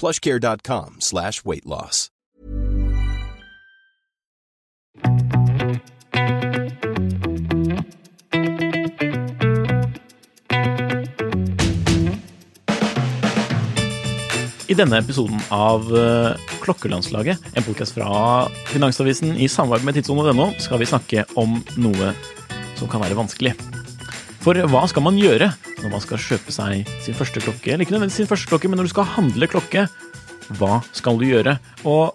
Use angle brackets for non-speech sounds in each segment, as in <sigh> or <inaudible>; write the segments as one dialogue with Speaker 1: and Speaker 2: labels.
Speaker 1: plushcare.com slash weight loss.
Speaker 2: I denne episoden av eh, Klokkelandslaget, en podkast fra Finansavisen i samarbeid med tidssonen.no, skal vi snakke om noe som kan være vanskelig. For hva skal man gjøre når man skal kjøpe seg sin første klokke? Eller ikke nødvendigvis sin første klokke, men når du skal handle klokke, hva skal du gjøre? Og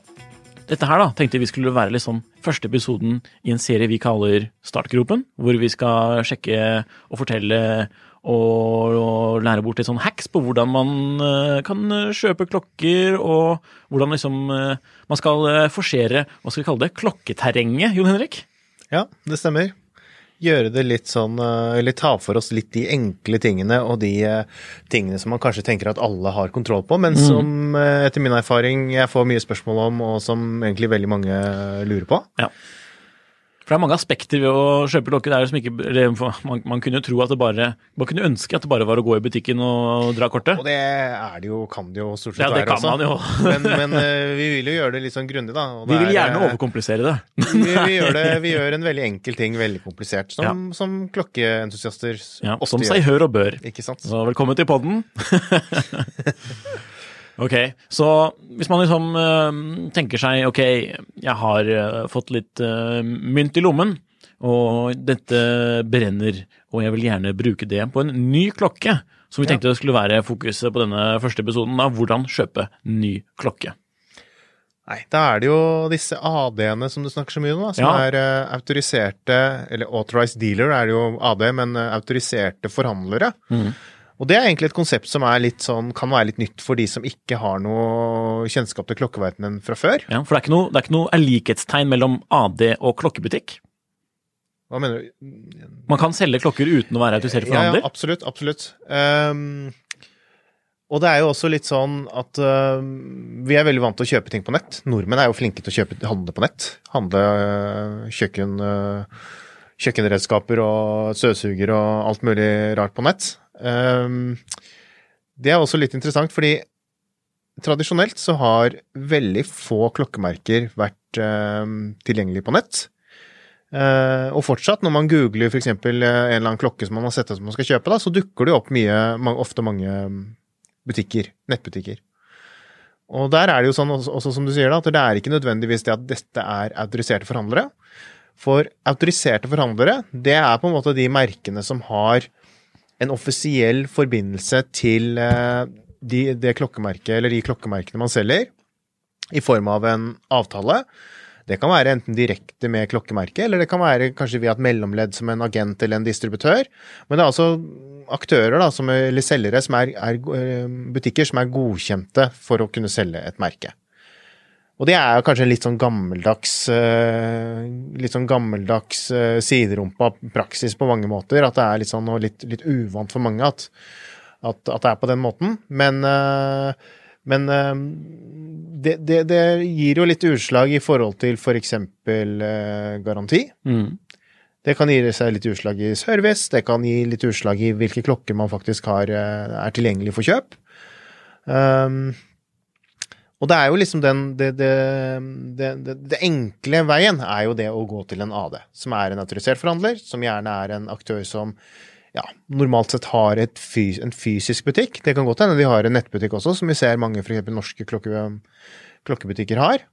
Speaker 2: dette her da, tenkte vi skulle være liksom første episoden i en serie vi kaller Startgropen, hvor vi skal sjekke og fortelle og, lære bort litt sånn hacks på hvordan man eh, kan kjøpe klokker, og hvordan liksom eh, man skal eh, forsere, hva skal vi kalle det, klokketerrenget, Jon Henrik?
Speaker 3: Ja, det stemmer. Gjøre det litt sånn Eller ta for oss litt de enkle tingene og de eh, tingene som man kanskje tenker at alle har kontroll på, men som eh, etter min erfaring jeg får mye spørsmål om, og som egentlig veldig mange lurer på.
Speaker 2: Ja. For det er mange aspekter ved å kjøpe klokke. Det er som ikke, man, man kunne jo tro at det bare Man kunne ønske at det bare var å gå i butikken og dra kortet.
Speaker 3: Og det er det jo, kan det jo stort sett
Speaker 2: Ja, det
Speaker 3: være
Speaker 2: kan
Speaker 3: også.
Speaker 2: man jo.
Speaker 3: men men eh, vi vil jo gjøre det litt sånn grundig, da.
Speaker 2: Vi vil
Speaker 3: er,
Speaker 2: gjerne
Speaker 3: eh,
Speaker 2: overkomplisere det. <laughs>
Speaker 3: vi, vi, gjør det, vi gjør en veldig enkel ting veldig komplisert, som, som klokkeentusiaster
Speaker 2: Ja,
Speaker 3: ofte
Speaker 2: som
Speaker 3: gjør.
Speaker 2: seg hør og bør.
Speaker 3: Ikke sant?
Speaker 2: Så velkommen til podden. <laughs> ok, så hvis man liksom uh, tenker seg ok, jeg har uh, fått litt uh, mynt i lommen, og dette brenner, og jeg vil gjerne bruke det på en ny klokke, som vi tenkte skulle være fokuset på denne første episoden da, hvordan kjøpe ny klokke.
Speaker 3: Nei, da er det jo disse AD-ene som du snakker så mye om, da, som
Speaker 2: Ja.
Speaker 3: er uh, autoriserte, eller authorized dealer er det jo AD, men uh, autoriserte forhandlere.
Speaker 2: Mhm.
Speaker 3: Og det er egentlig et konsept som er sånn, kan være litt nytt for de som ikke har noe kjennskap til klokkeverdenen fra før.
Speaker 2: Ja, for det er ikke noe, det er ikke noe likhetstegn mellom AD og klokkebutikk.
Speaker 3: Hva mener du?
Speaker 2: Man kan selge klokker uten å være autorisert
Speaker 3: Ja,
Speaker 2: forhandler.
Speaker 3: ja, absolutt, absolutt. Um, og det er jo også litt sånn at uh, vi er veldig vant til å kjøpe ting på nett. Nordmenn er jo flinke til å kjøpe, handle på nett. Handle uh, kjøkken, uh, kjøkkenredskaper og støvsuger og alt mulig rart på nett. Ehm, det er også litt interessant, fordi tradisjonelt så har veldig få klokkemerker vært ehm, tilgjengelig på nett. Eh, og fortsatt, når man googler f.eks. Uh, en eller annen klokke som man har sett at man skal kjøpe, da, så dukker det opp mye, ofte mange butikker, nettbutikker. Og der er det jo sånn, også, også som du sier, da, at det er ikke nødvendigvis det at dette er autoriserte forhandlere. For autoriserte forhandlere, det er på en måte de merkene som har en offisiell forbindelse til eh, de, det klokkemerket, eller de klokkemerkene man selger, i form av en avtale. Det kan være enten direkte med klokkemerket, eller det kan være kanskje via et mellomledd som en agent eller en distributør. Men det er altså aktører, da, som, eller selgere, som er, er eh, butikker som er godkjente for å kunne selge et merke. Og det er jo kanskje litt sånn gammeldags eh, litt sånn gammeldags eh, siderumpa praksis på mange måter. At det er litt sånn og litt, litt uvant for mange at, at, at det er på den måten. Men, eh, men det, det, det gir jo litt utslag i forhold til f.eks. For garanti.
Speaker 2: Mm.
Speaker 3: Det kan gi seg litt utslag i service, det kan gi litt utslag i hvilke klokker man faktisk har, er tilgjengelig for kjøp. Um, og det er jo liksom den det, det, det, det, enkle veien er jo det å gå til en AD, som er en autorisert forhandler, som gjerne er en aktør som ja, normalt sett har fys en fysisk butikk. Det kan godt hende de har en nettbutikk også, som vi ser mange f.eks. norske klokke, klokkebutikker har.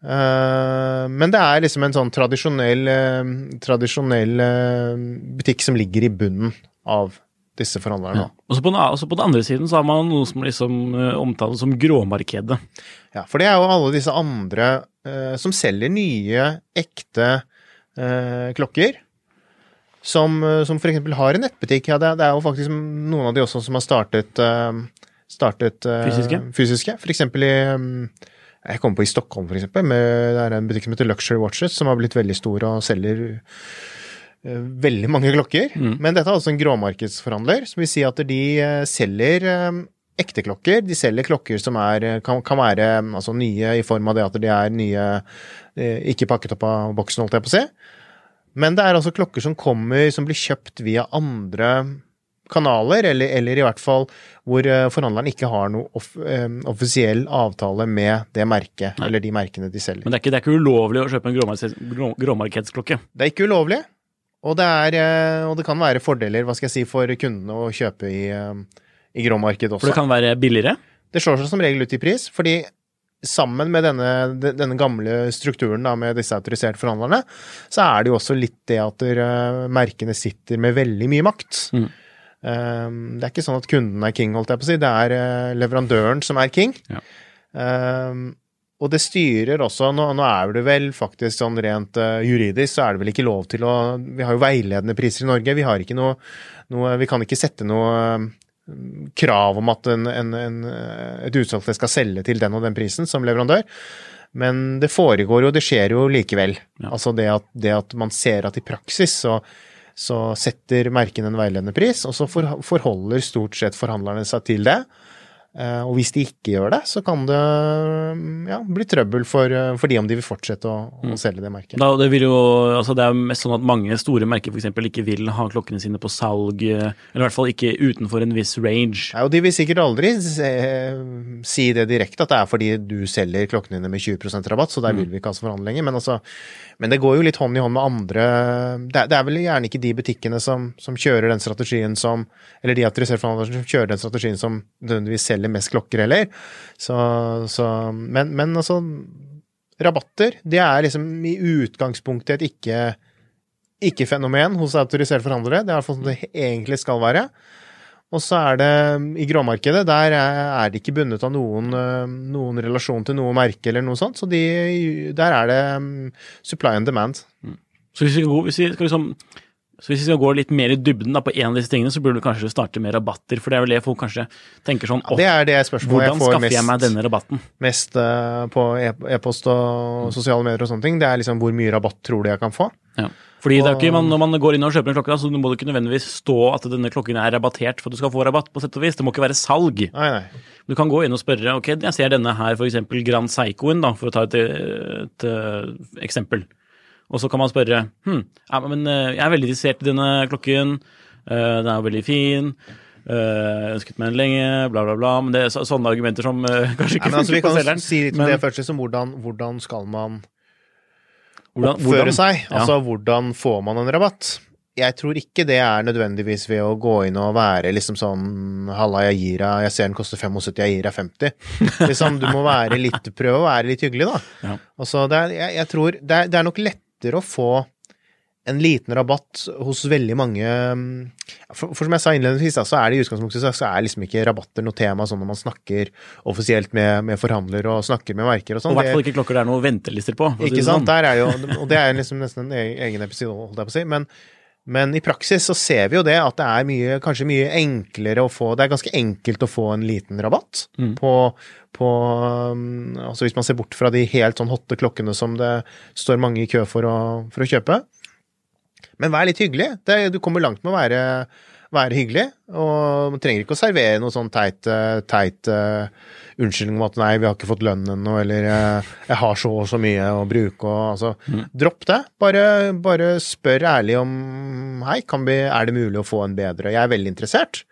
Speaker 3: Eh, men det er liksom en sånn tradisjonell, eh, tradisjonell eh, butikk som ligger i bunnen av disse forhandlerne.
Speaker 2: Ja. Og så på, den, på den andre siden så har man noe som liksom uh, omtales som gråmarkedet.
Speaker 3: Ja, for det er jo alle disse andre eh, som selger nye, ekte eh, klokker. Som, eh, som f.eks. har en nettbutikk. Ja, det, det er jo faktisk noen av de også som har startet, eh, startet eh,
Speaker 2: Fysiske?
Speaker 3: fysiske. For eksempel i Jeg kommer på i Stockholm, for eksempel. Med, det er en butikk som heter Luxury Watches, som har blitt veldig stor og selger eh, veldig mange klokker. Men dette er altså en gråmarkedsforhandler, som vil si at de eh, selger eh, ekte klokker. De selger klokker som er, eh, kan, kan være eh, altså, nye i form av det at de er nye, eh, ikke pakket opp av boksen, holdt jeg på å si. Men det er altså klokker som kommer, som blir kjøpt via andre kanaler, eller, eller i hvert fall hvor eh, forhandleren ikke har noe off, eh, offisiell avtale med det merket, eller de merkene de selger.
Speaker 2: Men det er ikke, det er ikke ulovlig å kjøpe en gråmarkeds, grå, gråmarkedsklokke.
Speaker 3: Det er ikke ulovlig, og det, er, eh, og det kan være fordeler hva skal jeg si, for kundene å kjøpe i, eh, i gråmarked også.
Speaker 2: For det kan være billigere.
Speaker 3: Det slår seg som regel ut i pris, fordi sammen med denne, denne gamle strukturen da, med disse autoriserte forhandlerne, så er det jo også litt det at eh, merkene sitter med veldig mye makt.
Speaker 2: Mm.
Speaker 3: Det er ikke sånn at kunden er king, holdt jeg på å si, det er leverandøren som er king.
Speaker 2: Ja.
Speaker 3: Eh, og det styrer også Nå, nå er det vel faktisk sånn rent uh, juridisk, så er det vel ikke lov til å Vi har jo veiledende priser i Norge. Vi har ikke noe, noe Vi kan ikke sette noe uh, krav om at en, en, en, eh, et utsalg skal selge til den og den prisen som leverandør. Men det foregår jo, det skjer jo likevel.
Speaker 2: Ja.
Speaker 3: Altså det at, det at man ser at i praksis så, så setter merkene en veiledende pris, og så for, forholder stort sett forhandlerne seg til det. Eh, Og hvis de ikke gjør det, så kan det ja, bli trøbbel for, eh, for de om de vil fortsette å, å selge det merket.
Speaker 2: Da, det, vil jo, altså det er mest sånn at mange store merker f.eks. ikke vil ha klokkene sine på salg, eh, eller i hvert fall ikke utenfor en viss range.
Speaker 3: Ja, og de vil sikkert aldri se, si det direkte, at det er fordi du selger klokkene dine med 20% rabatt, så der vil vi ikke altså forhandle lenger. Men, altså, men det går jo litt hånd i hånd med andre Det det er vel gjerne ikke de butikkene som, som kjører den strategien som Eller de autoriserte forhandlerne som kjører den strategien som nødvendigvis selger mest klokker heller. Så, så men, men altså Rabatter, det er liksom i utgangspunktet et ikke ikke-fenomen hos autoriserte forhandlere. Det er i hvert fall sånn det egentlig skal være. Og så er det i gråmarkedet, der er det ikke bundet av noen, eh, noen relasjon til noe merke eller noe sånt. Så de, der er det mm, supply and demand.
Speaker 2: Så hvis vi, hvis vi skal liksom så hvis vi skal gå litt mer i dybden da, på en av disse tingene, så burde du kanskje starte med rabatter. For det er vel det folk kanskje tenker sånn
Speaker 3: Ja, det er det spørsmålet
Speaker 2: Hvordan
Speaker 3: jeg får
Speaker 2: mest, jeg meg denne rabatten?
Speaker 3: mest uh, på e- e-post og sosiale medier og sånne ting. Det er liksom hvor mye rabatt tror du jeg kan få?
Speaker 2: Ja. Fordi det er ikke, man, Når man går inn og kjøper en klokke, da, så må det ikke nødvendigvis stå at denne klokken er rabattert for at du skal få rabatt. på sett og vis. Det må ikke være salg.
Speaker 3: Nei, nei.
Speaker 2: Du kan gå inn og spørre ok, jeg ser denne her, f.eks. Grand Seikoen, da, for å ta et, et, et eksempel. Og så kan man spørre hm, ja, men eh, jeg er veldig interessert i denne klokken, eh, den er jo veldig fin, Uh, ønsket meg den lenge, bla, bla, bla. Men det er så, sånne argumenter som uh, <laughs> kanskje
Speaker 3: Nei,
Speaker 2: ikke
Speaker 3: men altså, vi kan
Speaker 2: selgeren.
Speaker 3: si litt om
Speaker 2: Men
Speaker 3: det først. Liksom, hvordan, hvordan skal man
Speaker 2: hvordan-
Speaker 3: oppføre
Speaker 2: hvordan-
Speaker 3: seg?
Speaker 2: Ja.
Speaker 3: Altså, hvordan får man en rabatt? Jeg tror ikke det er nødvendigvis ved å gå inn og være liksom sånn Halla, jeg gir deg Jeg ser den koster 75, jeg gir deg 50. Liksom, du må være litt Prøve å være litt hyggelig, da.
Speaker 2: Ja.
Speaker 3: Altså, det er, jeg, jeg tror det er, det er nok lettere å få en liten rabatt hos veldig mange mm, For, for som jeg sa innledningsvis, så er det i utgangspunktet så- er liksom ikke rabatter noe tema sånn når man snakker offisielt med, med forhandlere og snakker med merker og sånn.
Speaker 2: Og i hvert fall ikke klokker det er noen ventelister på.
Speaker 3: ikke sant?
Speaker 2: sånn.
Speaker 3: Der er jo, og det er liksom nesten en egen episode, holdt jeg på å si. Men, men i praksis så ser vi jo det at det er mye, kanskje mye enklere å få Det er ganske enkelt å få en liten rabatt
Speaker 2: Mm.
Speaker 3: på, på um, Altså hvis man ser bort fra de helt sånn hotte klokkene som det står mange i kø for å, for å kjøpe. Men vær litt hyggelig. Det, du kommer langt med å være, være hyggelig. Og man trenger ikke å servere noe sånn teit, eh, teit uh, unnskyldning om at nei, vi har ikke fått lønn ennå, eller eh, jeg har så og så mye å bruke, og altså Dropp det. Bare, bare spør ærlig om hei, kan vi, er det mulig å få en bedre? Jeg er veldig interessert.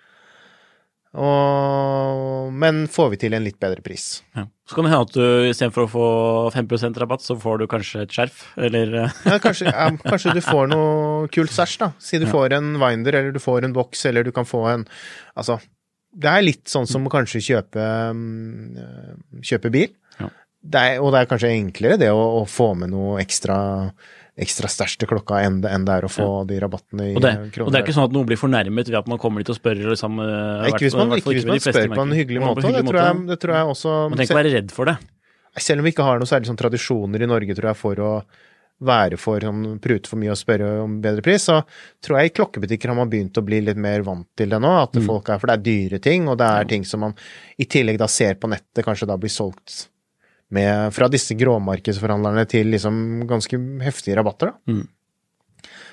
Speaker 3: Og, men får vi til en litt bedre pris?
Speaker 2: Ja. Så kan det hende at du istedenfor å få 5% rabatt, så får du kanskje et skjerf, eller eh,
Speaker 3: Ja, kanskje, ja, <laughs> kanskje du får noe kult sæsj, da. Si du får en Winder, eller du får en boks, eller du kan få en Altså, det er litt sånn som å kanskje kjøpe, mm, kjøpe bil.
Speaker 2: Ja.
Speaker 3: det er, og det er kanskje enklere det å, å få med noe ekstra ekstra stæsj til klokka enn det, enn det er å få de rabattene i
Speaker 2: Og det,
Speaker 3: kroner.
Speaker 2: og det er ikke sånn at noen blir fornærmet ved at man kommer dit og spør liksom eh,
Speaker 3: Nei, ikke hvis man, ikke hvis man spør på en hyggelig måte. Det tror, jeg, det tror jeg også
Speaker 2: Man trenger ikke være redd for det.
Speaker 3: Selv om vi ikke har noen særlig sånn tradisjoner i Norge, tror jeg, for å være for sånn prute for mye og spørre om bedre pris, så tror jeg i klokkebutikker har man begynt å bli litt mer vant til det nå. At
Speaker 2: Mm.
Speaker 3: folk er For det er dyre ting, og det er ting som man i tillegg da ser på nettet, kanskje da blir solgt med Fra disse gråmarkedsforhandlerne til liksom ganske heftige rabatter, da.
Speaker 2: Mm.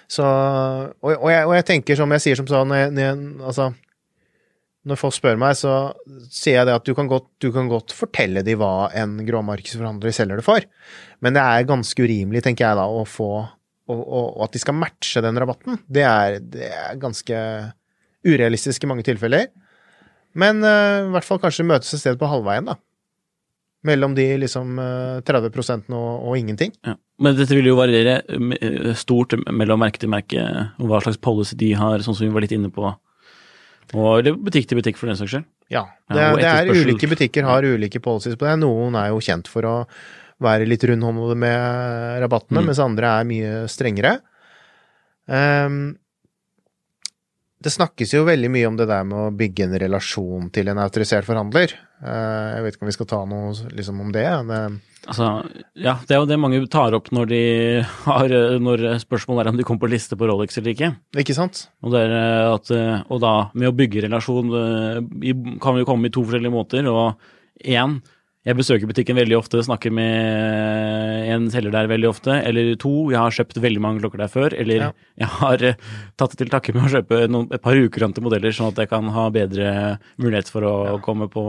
Speaker 3: Så og, og, jeg, og jeg tenker som jeg sier som sånn når jeg, når jeg, Altså når folk spør meg, så sier jeg det at du kan godt, du kan godt fortelle dem hva en gråmarkedsforhandler selger det for, men det er ganske urimelig, tenker jeg da, å få og at de skal matche den rabatten. Det er, det er ganske urealistisk i mange tilfeller. Men uh, i hvert fall kanskje møtes et sted på halvveien, da. Mellom de liksom eh, 30 og, og ingenting.
Speaker 2: Ja. Men dette vil jo variere eh, stort mellom merke til merke, og hva slags policy de har, sånn som vi var litt inne på. Og eller butikk til butikk, for den saks skyld.
Speaker 3: Ja, det, er-
Speaker 2: ja,
Speaker 3: det er ulike butikker har ulike policies på det. Noen er jo kjent for å være litt rundhåndede med rabattene,
Speaker 2: Mm.
Speaker 3: mens andre er mye strengere. Ehm, det snakkes jo veldig mye om det der med å bygge en relasjon til en autorisert forhandler. Eh, jeg vet ikke om vi skal ta noe liksom om det. det
Speaker 2: Altså, ja, det er jo det mange tar opp når de har Når spørsmålet er om de kommer på liste på Rolex eller ikke.
Speaker 3: ikke sant?
Speaker 2: Og, det eh, at, eh, og da, med å bygge relasjon kan vi jo komme i to forskjellige måter. Og én, jeg besøker butikken veldig ofte, snakker med en selger der veldig ofte. Eller to, jeg har kjøpt veldig mange klokker der før. Eller
Speaker 3: Ja.
Speaker 2: jeg har eh, tatt det til takke med å kjøpe noen, et par ukurante modeller, sånn at jeg kan ha bedre mulighet for å komme på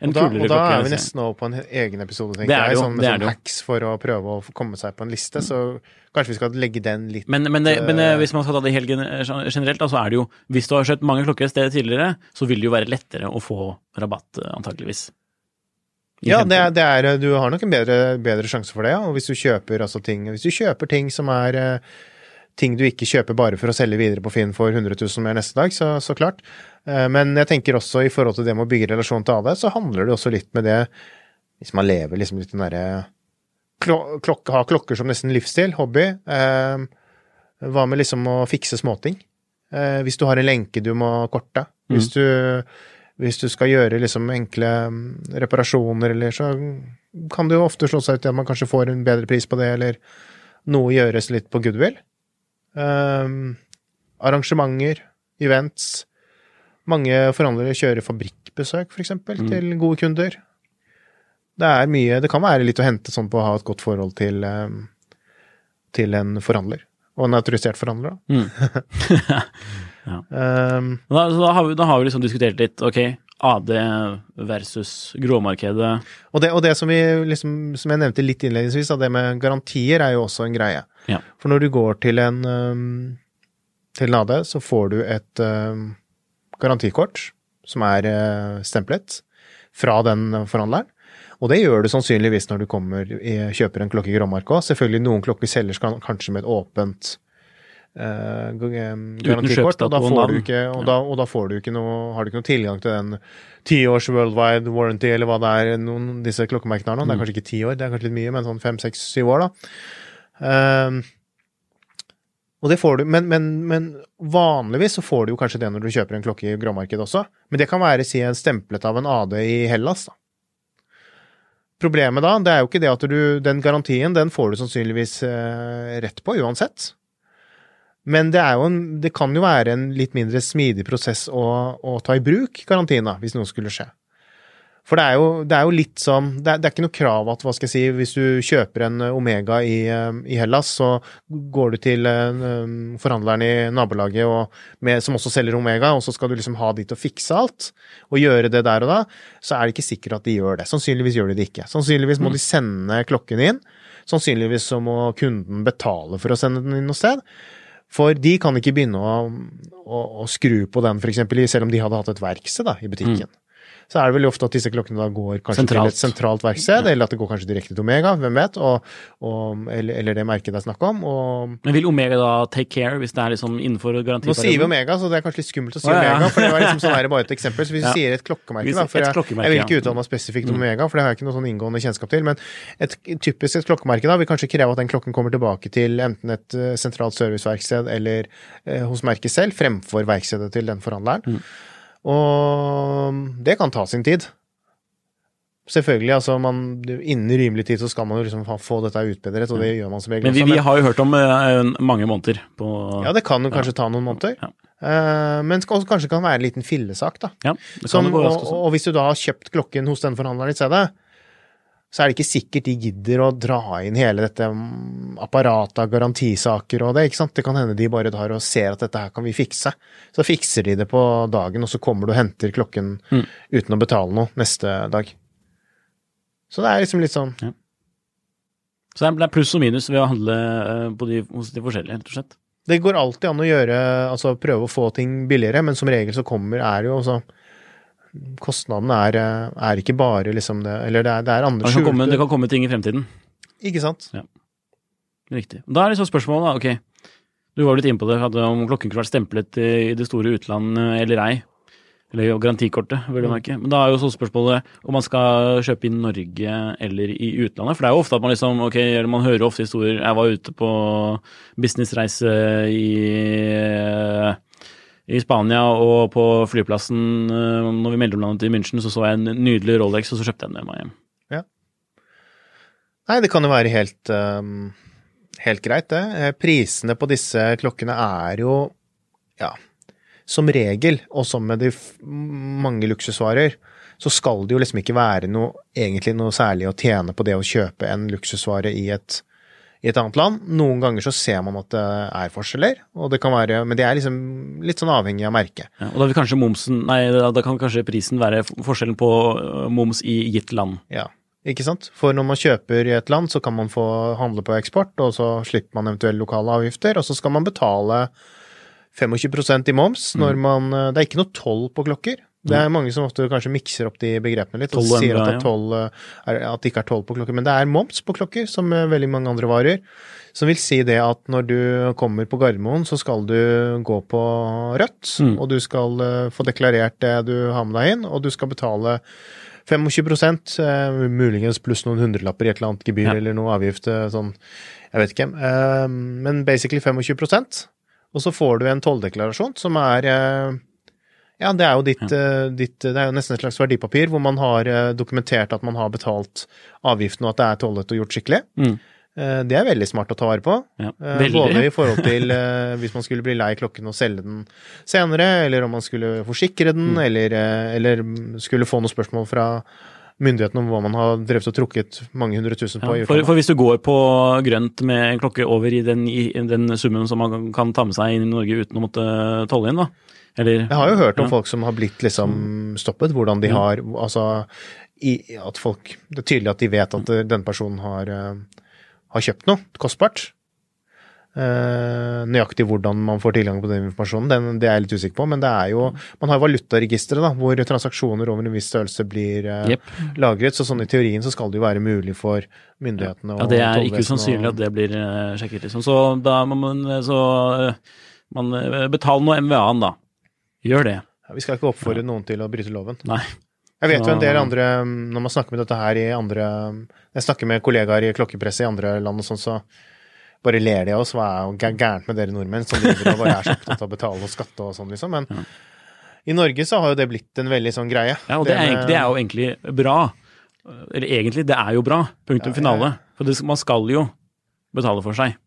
Speaker 2: en
Speaker 3: da,
Speaker 2: kulere
Speaker 3: og da er vi nesten over på en egen episode, tenker
Speaker 2: er
Speaker 3: jeg.
Speaker 2: jo,
Speaker 3: Sånn, med
Speaker 2: det
Speaker 3: sånn hacks for å prøve å komme seg på en liste. Så kanskje vi skal legge den litt
Speaker 2: Men, men, det, men eh,
Speaker 3: eh,
Speaker 2: hvis man skal ta det helt generelt, da, så er det jo Hvis du har kjøpt mange klokker et sted tidligere, så vil det jo være lettere å få rabatt, antakeligvis.
Speaker 3: Ja, det er, det er, du har nok en bedre, bedre sjanse for det, ja. Og hvis du kjøper altså ting Hvis du kjøper ting som er eh, ting du ikke kjøper bare for å selge videre på Finn for 100 000 mer neste dag, så, så klart. Eh, Men jeg tenker også i forhold til det med å bygge relasjon til AD, så handler det også litt med det Hvis man lever liksom litt den derre klok Ha klokker som nesten livsstil, hobby. eh, Hva med liksom å fikse småting? Eh, Hvis du har en lenke du må korte. Hvis du hvis du skal gjøre liksom enkle mm, reparasjoner, eller så kan det jo ofte slå seg ut i at man kanskje får en bedre pris på det, eller noe gjøres litt på goodwill. Um, arrangementer, events. Mange forhandlere kjører fabrikkbesøk, for eksempel, til gode kunder. Det er mye Det kan være litt å hente sånn på å ha et godt forhold til, um, til en forhandler. Og en autorisert forhandler, da. <laughs> <laughs> Um,
Speaker 2: Da, da, har vi, da har vi liksom diskutert litt, ok, AD versus gråmarkedet.
Speaker 3: Og det, og det som, vi liksom, som jeg nevnte litt innledningsvis, det med garantier er jo også en greie.
Speaker 2: Ja.
Speaker 3: For når du går til en um, til AD, så får du et um, garantikort som er uh, stemplet fra den forhandleren. Og det gjør du sannsynligvis når du kommer kjøper en klokke i Gråmark òg. Selvfølgelig noen klokker selges kanskje med et åpent uh, garantikort, og da får du ikke, og da, og da får du ikke noe, har du ikke noe tilgang til den tiårs worldwide warranty, eller hva det er noen disse klokkemerkene har nå. Det er kanskje ikke ti år, det er kanskje litt mye, men sånn fem, seks, syv år, da. Um, og det får du, men, men, men vanligvis så får du jo kanskje det når du kjøper en klokke i gråmarkedet også. Men det kan være si en stemplet av en AD i Hellas, da. Problemet da, det er jo ikke det at du Den garantien, den får du sannsynligvis eh, rett på uansett. Men det en Det kan jo være en litt mindre smidig prosess å, å ta i bruk karantina, hvis noe skulle skje. For det er jo, det er jo litt som det er, det er ikke noe krav at, hva skal jeg si, hvis du kjøper en Omega i, eh, i Hellas, så går du til eh, forhandleren i nabolaget og med, som også selger Omega, og så skal du liksom ha de til å fikse alt, og gjøre det der og da, så er det ikke sikkert at de gjør det. Sannsynligvis gjør de det ikke. Sannsynligvis må de sende klokken inn. Sannsynligvis så må kunden betale for å sende den inn noe sted. For de kan ikke begynne å, å, å skru på den, eksempel, selv om de hadde hatt et verksted i butikken. Så er det veldig ofte at disse klokkene da går kanskje
Speaker 2: Sentralt.
Speaker 3: til et sentralt verksted, eller at det går kanskje direkte til Omega, hvem vet, og, og, eller, eller det merket det er snakk om. og
Speaker 2: Men vil Omega da take care hvis det er liksom innenfor
Speaker 3: nå sier vi? Omega, så det er kanskje litt skummelt å si
Speaker 2: Å, ja.
Speaker 3: Omega, for det var liksom sånn her bare et <laughs> eksempel. Så hvis vi sier et klokkemerke, da, for jeg, jeg vil ikke.
Speaker 2: Mm.
Speaker 3: uttale meg spesifikt om Omega, for det har jeg ikke noe sånn inngående kjennskap til, men et typisk et klokkemerke da vil kanskje kreve at den klokken kommer tilbake til enten et eh, sentralt serviceverksted eller eh, hos merket selv, fremfor verkstedet til den forhandleren.
Speaker 2: Mm.
Speaker 3: Og det kan ta sin tid. Selvfølgelig, altså man, innen rimelig tid så skal man jo liksom få dette utbedret, og det gjør man som regel
Speaker 2: Men vi, vi har jo hørt om uh, mange måneder på
Speaker 3: Ja, det kan jo kanskje ta noen måneder.
Speaker 2: Ja.
Speaker 3: Uh, men skal, kanskje kan være en liten fillesak, da.
Speaker 2: Ja, det kan
Speaker 3: Som, og, og hvis du da har kjøpt klokken hos den forhandleren i stedet, så er det ikke sikkert de gidder å dra inn hele dette mm, apparatet av garantisaker og det, ikke sant. Det kan hende de bare tar og ser at dette her kan vi fikse. Så fikser de det på dagen, og så kommer du og henter klokken
Speaker 2: Mm.
Speaker 3: uten å betale noe neste dag. Så det er liksom litt sånn
Speaker 2: Så det er- pluss og minus ved å handle eh, på de, hos de forskjellige, rett og slett.
Speaker 3: Det går alltid an å gjøre, altså prøve å få ting billigere, men som regel så kommer, er jo også Kostnaden er, eh, er ikke bare liksom det Eller det er, det er andre
Speaker 2: Det kan, komme,
Speaker 3: skjulte
Speaker 2: det kan komme ting i fremtiden.
Speaker 3: Ikke sant?
Speaker 2: Riktig. Da er det så spørsmålet, da. Ok, du var litt inne på det, om klokken kunne vært stemplet i det store utland eh, eller ei. Eller garantikortet, vil
Speaker 3: Mm.
Speaker 2: du merke. Men da er jo så spørsmålet om man skal kjøpe i Norge eller i utlandet. For det er jo ofte at man liksom Ok, eller man hører ofte historier Jeg var ute på businessreise i i Spania og på flyplassen, eh, når vi mellomlandet i München, så så jeg en nydelig Rolex, og så kjøpte jeg den med meg hjem. Ja.
Speaker 3: Nei, det kan jo være helt, um, helt greit, det. Eh, Prisene på disse klokkene er jo, ja, som regel, og som med de mange luksusvarer, så skal det jo liksom ikke være noe, egentlig noe særlig å tjene på det å kjøpe en luksusvare i et, i et annet land. Noen ganger så ser man at det er forskjeller, og det kan være, men det er liksom litt sånn avhengig av merket.
Speaker 2: Ja, og da vil kanskje momsen Nei, da, kan kanskje prisen være forskjellen på øh, moms i gitt land.
Speaker 3: Ja, ikke sant? For når man kjøper i et land, så kan man få handle på eksport, og så slipper man eventuelle lokale avgifter, og så skal man betale 25% i moms
Speaker 2: Mm.
Speaker 3: når man Det er ikke noe toll på klokker. Det er mange som ofte kanskje mikser opp de begrepene litt og sier at, eh, at det ikke er toll på klokker. Men det er moms på klokker, som veldig mange andre varer. Som vil si det at når du kommer på Gardermoen, så skal du gå på rødt,
Speaker 2: Mm.
Speaker 3: og du skal eh, få deklarert det du har med deg inn, og du skal betale 25 eh, muligens pluss noen hundrelapper i et eller annet gebyr
Speaker 2: Ja.
Speaker 3: eller noe avgift, eh, sånn, jeg vet ikke. Eh, men basically 25% og så får du en tolldeklarasjon som er eh, ja, det er jo ditt, ja. ditt Det er jo nesten et slags verdipapir hvor man har eh, dokumentert at man har betalt avgiften, og at det er tollet og gjort skikkelig.
Speaker 2: Mm.
Speaker 3: Eh, Det er veldig smart å ta vare på.
Speaker 2: Ja,
Speaker 3: Eh. Både i forhold til eh, hvis man skulle bli lei klokken og selge den senere, eller om man skulle forsikre den,
Speaker 2: Mm.
Speaker 3: eller, eh, eller skulle få noen spørsmål fra myndighetene om hva man har drevet og trukket mange hundre tusen på.
Speaker 2: Ja, for, for hvis du går på grønt med en klokke over i den, i den summen som man kan ta med seg inn i Norge uten å måtte tolle inn, da? Eller,
Speaker 3: Jeg har jo hørt om
Speaker 2: ja.
Speaker 3: folk som har blitt liksom stoppet, hvordan de har Altså i, at folk Det er tydelig at de vet at denne den personen har, eh, har kjøpt noe kostbart. Uh, nøyaktig hvordan man får tilgang på den informasjonen, den, det er jeg litt usikker på. Men det er jo Man har valutaregisteret, hvor transaksjoner over en viss størrelse blir uh,
Speaker 2: yep.
Speaker 3: lagret. Så sånn i teorien så skal det jo være mulig for myndighetene
Speaker 2: Ja, det er ikke usannsynlig at det blir uh, sjekket, liksom. Så da må man eh, så eh, man eh, nå MVA-en, da. Gjør det.
Speaker 3: Ja, Vi skal ikke oppfordre noen til å bryte loven.
Speaker 2: Nei.
Speaker 3: Jeg vet jo en del andre, når man snakker med dette her i andre Jeg snakker med kollegaer i klokkepresset i andre land og sånn, så bare ler de av oss. Hva er gærent med dere nordmenn som driver og bare er så opptatt av å betale og skatte og sånn, liksom. Men i Norge så har jo det blitt en veldig sånn greie.
Speaker 2: Ja, og det er,
Speaker 3: med-
Speaker 2: egentlig, det er jo egentlig bra. Eller egentlig, det er jo bra. Punktum
Speaker 3: Ja, ja,
Speaker 2: finale. For det, man skal jo betale for seg.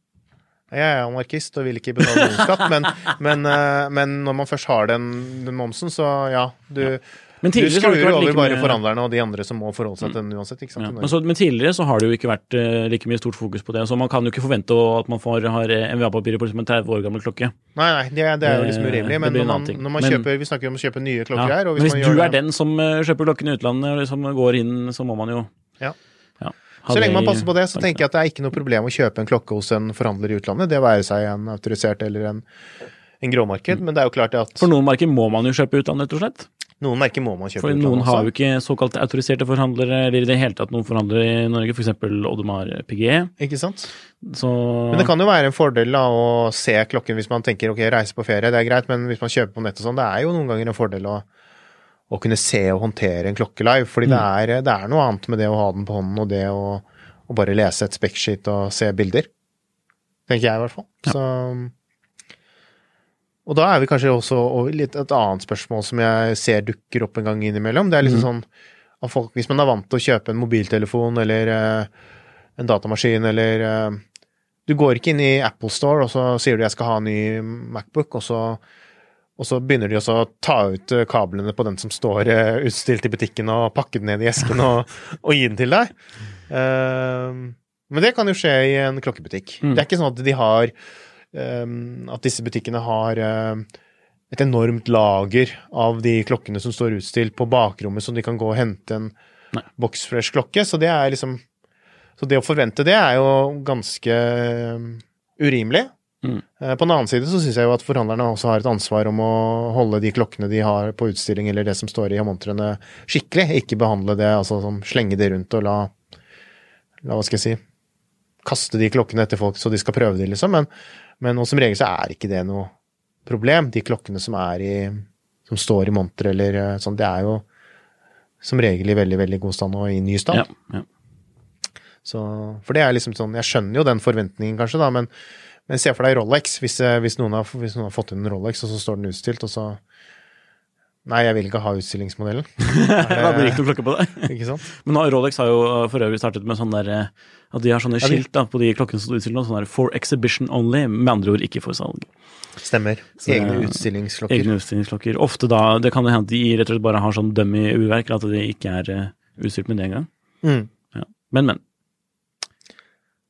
Speaker 3: Jeg er anarkist og vil ikke betale noen skatt, men, men, eh, men når man først har den, den momsen, så ja, du,
Speaker 2: Men
Speaker 3: du skrur
Speaker 2: like
Speaker 3: over bare
Speaker 2: mye-
Speaker 3: forhandlerne og de andre som må forholde seg til den uansett.
Speaker 2: Ja. Men, så, men tidligere så har det jo ikke vært uh, like mye stort fokus på det. Så man kan jo ikke forvente at man får, har eh, MVA-papirer på liksom en 30 år gammel klokke.
Speaker 3: Nei, nei, det, det er jo liksom urimelig. Men når man, når man
Speaker 2: Men-
Speaker 3: kjøper Vi snakker jo om å kjøpe nye klokker
Speaker 2: Ja.
Speaker 3: her. Hvis,
Speaker 2: hvis du er den som kjøper klokken i utlandet, og liksom går inn, så må man jo
Speaker 3: Ja. Så lenge man passer på det, så tenker jeg at det er ikke noe problem å kjøpe en klokke hos en forhandler i utlandet. Det være seg en autorisert eller en, en gråmarked. Men det er jo klart at
Speaker 2: For noen merker må man jo kjøpe utlandet, rett og slett.
Speaker 3: Noen merker må man kjøpe
Speaker 2: For
Speaker 3: utlandet
Speaker 2: noen har jo ikke såkalt autoriserte forhandlere, eller i det hele tatt noen forhandlere i Norge, f.eks. Oddemar PGE.
Speaker 3: Ikke sant?
Speaker 2: Så
Speaker 3: Men det kan jo være en fordel da, å se klokken hvis man tenker ok, reise på ferie, det er greit, men hvis man kjøper på nett og sånn, det er jo noen ganger en fordel å, å kunne se og håndtere en klokke live. Fordi det,
Speaker 2: Mm.
Speaker 3: er, det er noe annet med det å ha den på hånden og det å, å bare lese et spekksheet og se bilder. Tenker jeg i hvert fall. Så, og da er vi kanskje også over litt et annet spørsmål som jeg ser dukker opp en gang innimellom. Det er liksom sånn at folk, hvis man er vant til å kjøpe en mobiltelefon eller uh, en datamaskin eller uh, Du går ikke inn i Apple Store og så sier du jeg skal ha en ny Macbook, og så, og så begynner de også å ta ut eh, kablene på den som står eh, utstilt i butikken, og pakke den ned i esken og, <laughs> og gi den til deg. Eh, men det kan jo skje i en klokkebutikk.
Speaker 2: Mm.
Speaker 3: Det er ikke sånn at de har eh, At disse butikkene har eh, et enormt lager av de klokkene som står utstilt på bakrommet, så de kan gå og hente en
Speaker 2: Nei.
Speaker 3: boxfresh klokke. Så det er liksom Så det å forvente det er jo ganske urimelig.
Speaker 2: Mm.
Speaker 3: Eh, På den annen side så syns jeg jo at forhandlerne også har et ansvar om å holde de klokkene de har på utstilling, eller det som står i montrene, skikkelig. Ikke behandle det, altså som slenge det rundt og la, la hva skal jeg si, kaste de klokkene etter folk så de skal prøve de, liksom. Men, men som regel så er ikke det noe problem. De klokkene som er i som står i monter eller eh, sånn, det er jo som regel i veldig, veldig god stand og i ny stand.
Speaker 2: ja, ja.
Speaker 3: Så, for det er liksom sånn, jeg skjønner jo den forventningen kanskje, da, men, men se for deg Rolex, hvis, eh, hvis, noen har, hvis noen har fått inn en Rolex, og så står den utstilt, og så Nei, jeg vil ikke ha utstillingsmodellen. <laughs>
Speaker 2: Da blir det ikke noe klokke på det.
Speaker 3: Ikke sant? <laughs>
Speaker 2: Men Rolex har jo uh, for øvrig startet med sånn der uh, at de har sånne skilt da, på de klokkene som står utstilt nå, sånn der for exhibition only, med andre ord ikke for salg.
Speaker 3: Stemmer.
Speaker 2: Så-
Speaker 3: Egne utstillingsklokker.
Speaker 2: Egne utstillingsklokker. Ofte da, det kan hende at de rett og slett bare har sånn dummy-urverk, at de ikke er utstilt utstyrt med det engang.
Speaker 3: Mm.
Speaker 2: Ja. Men, men.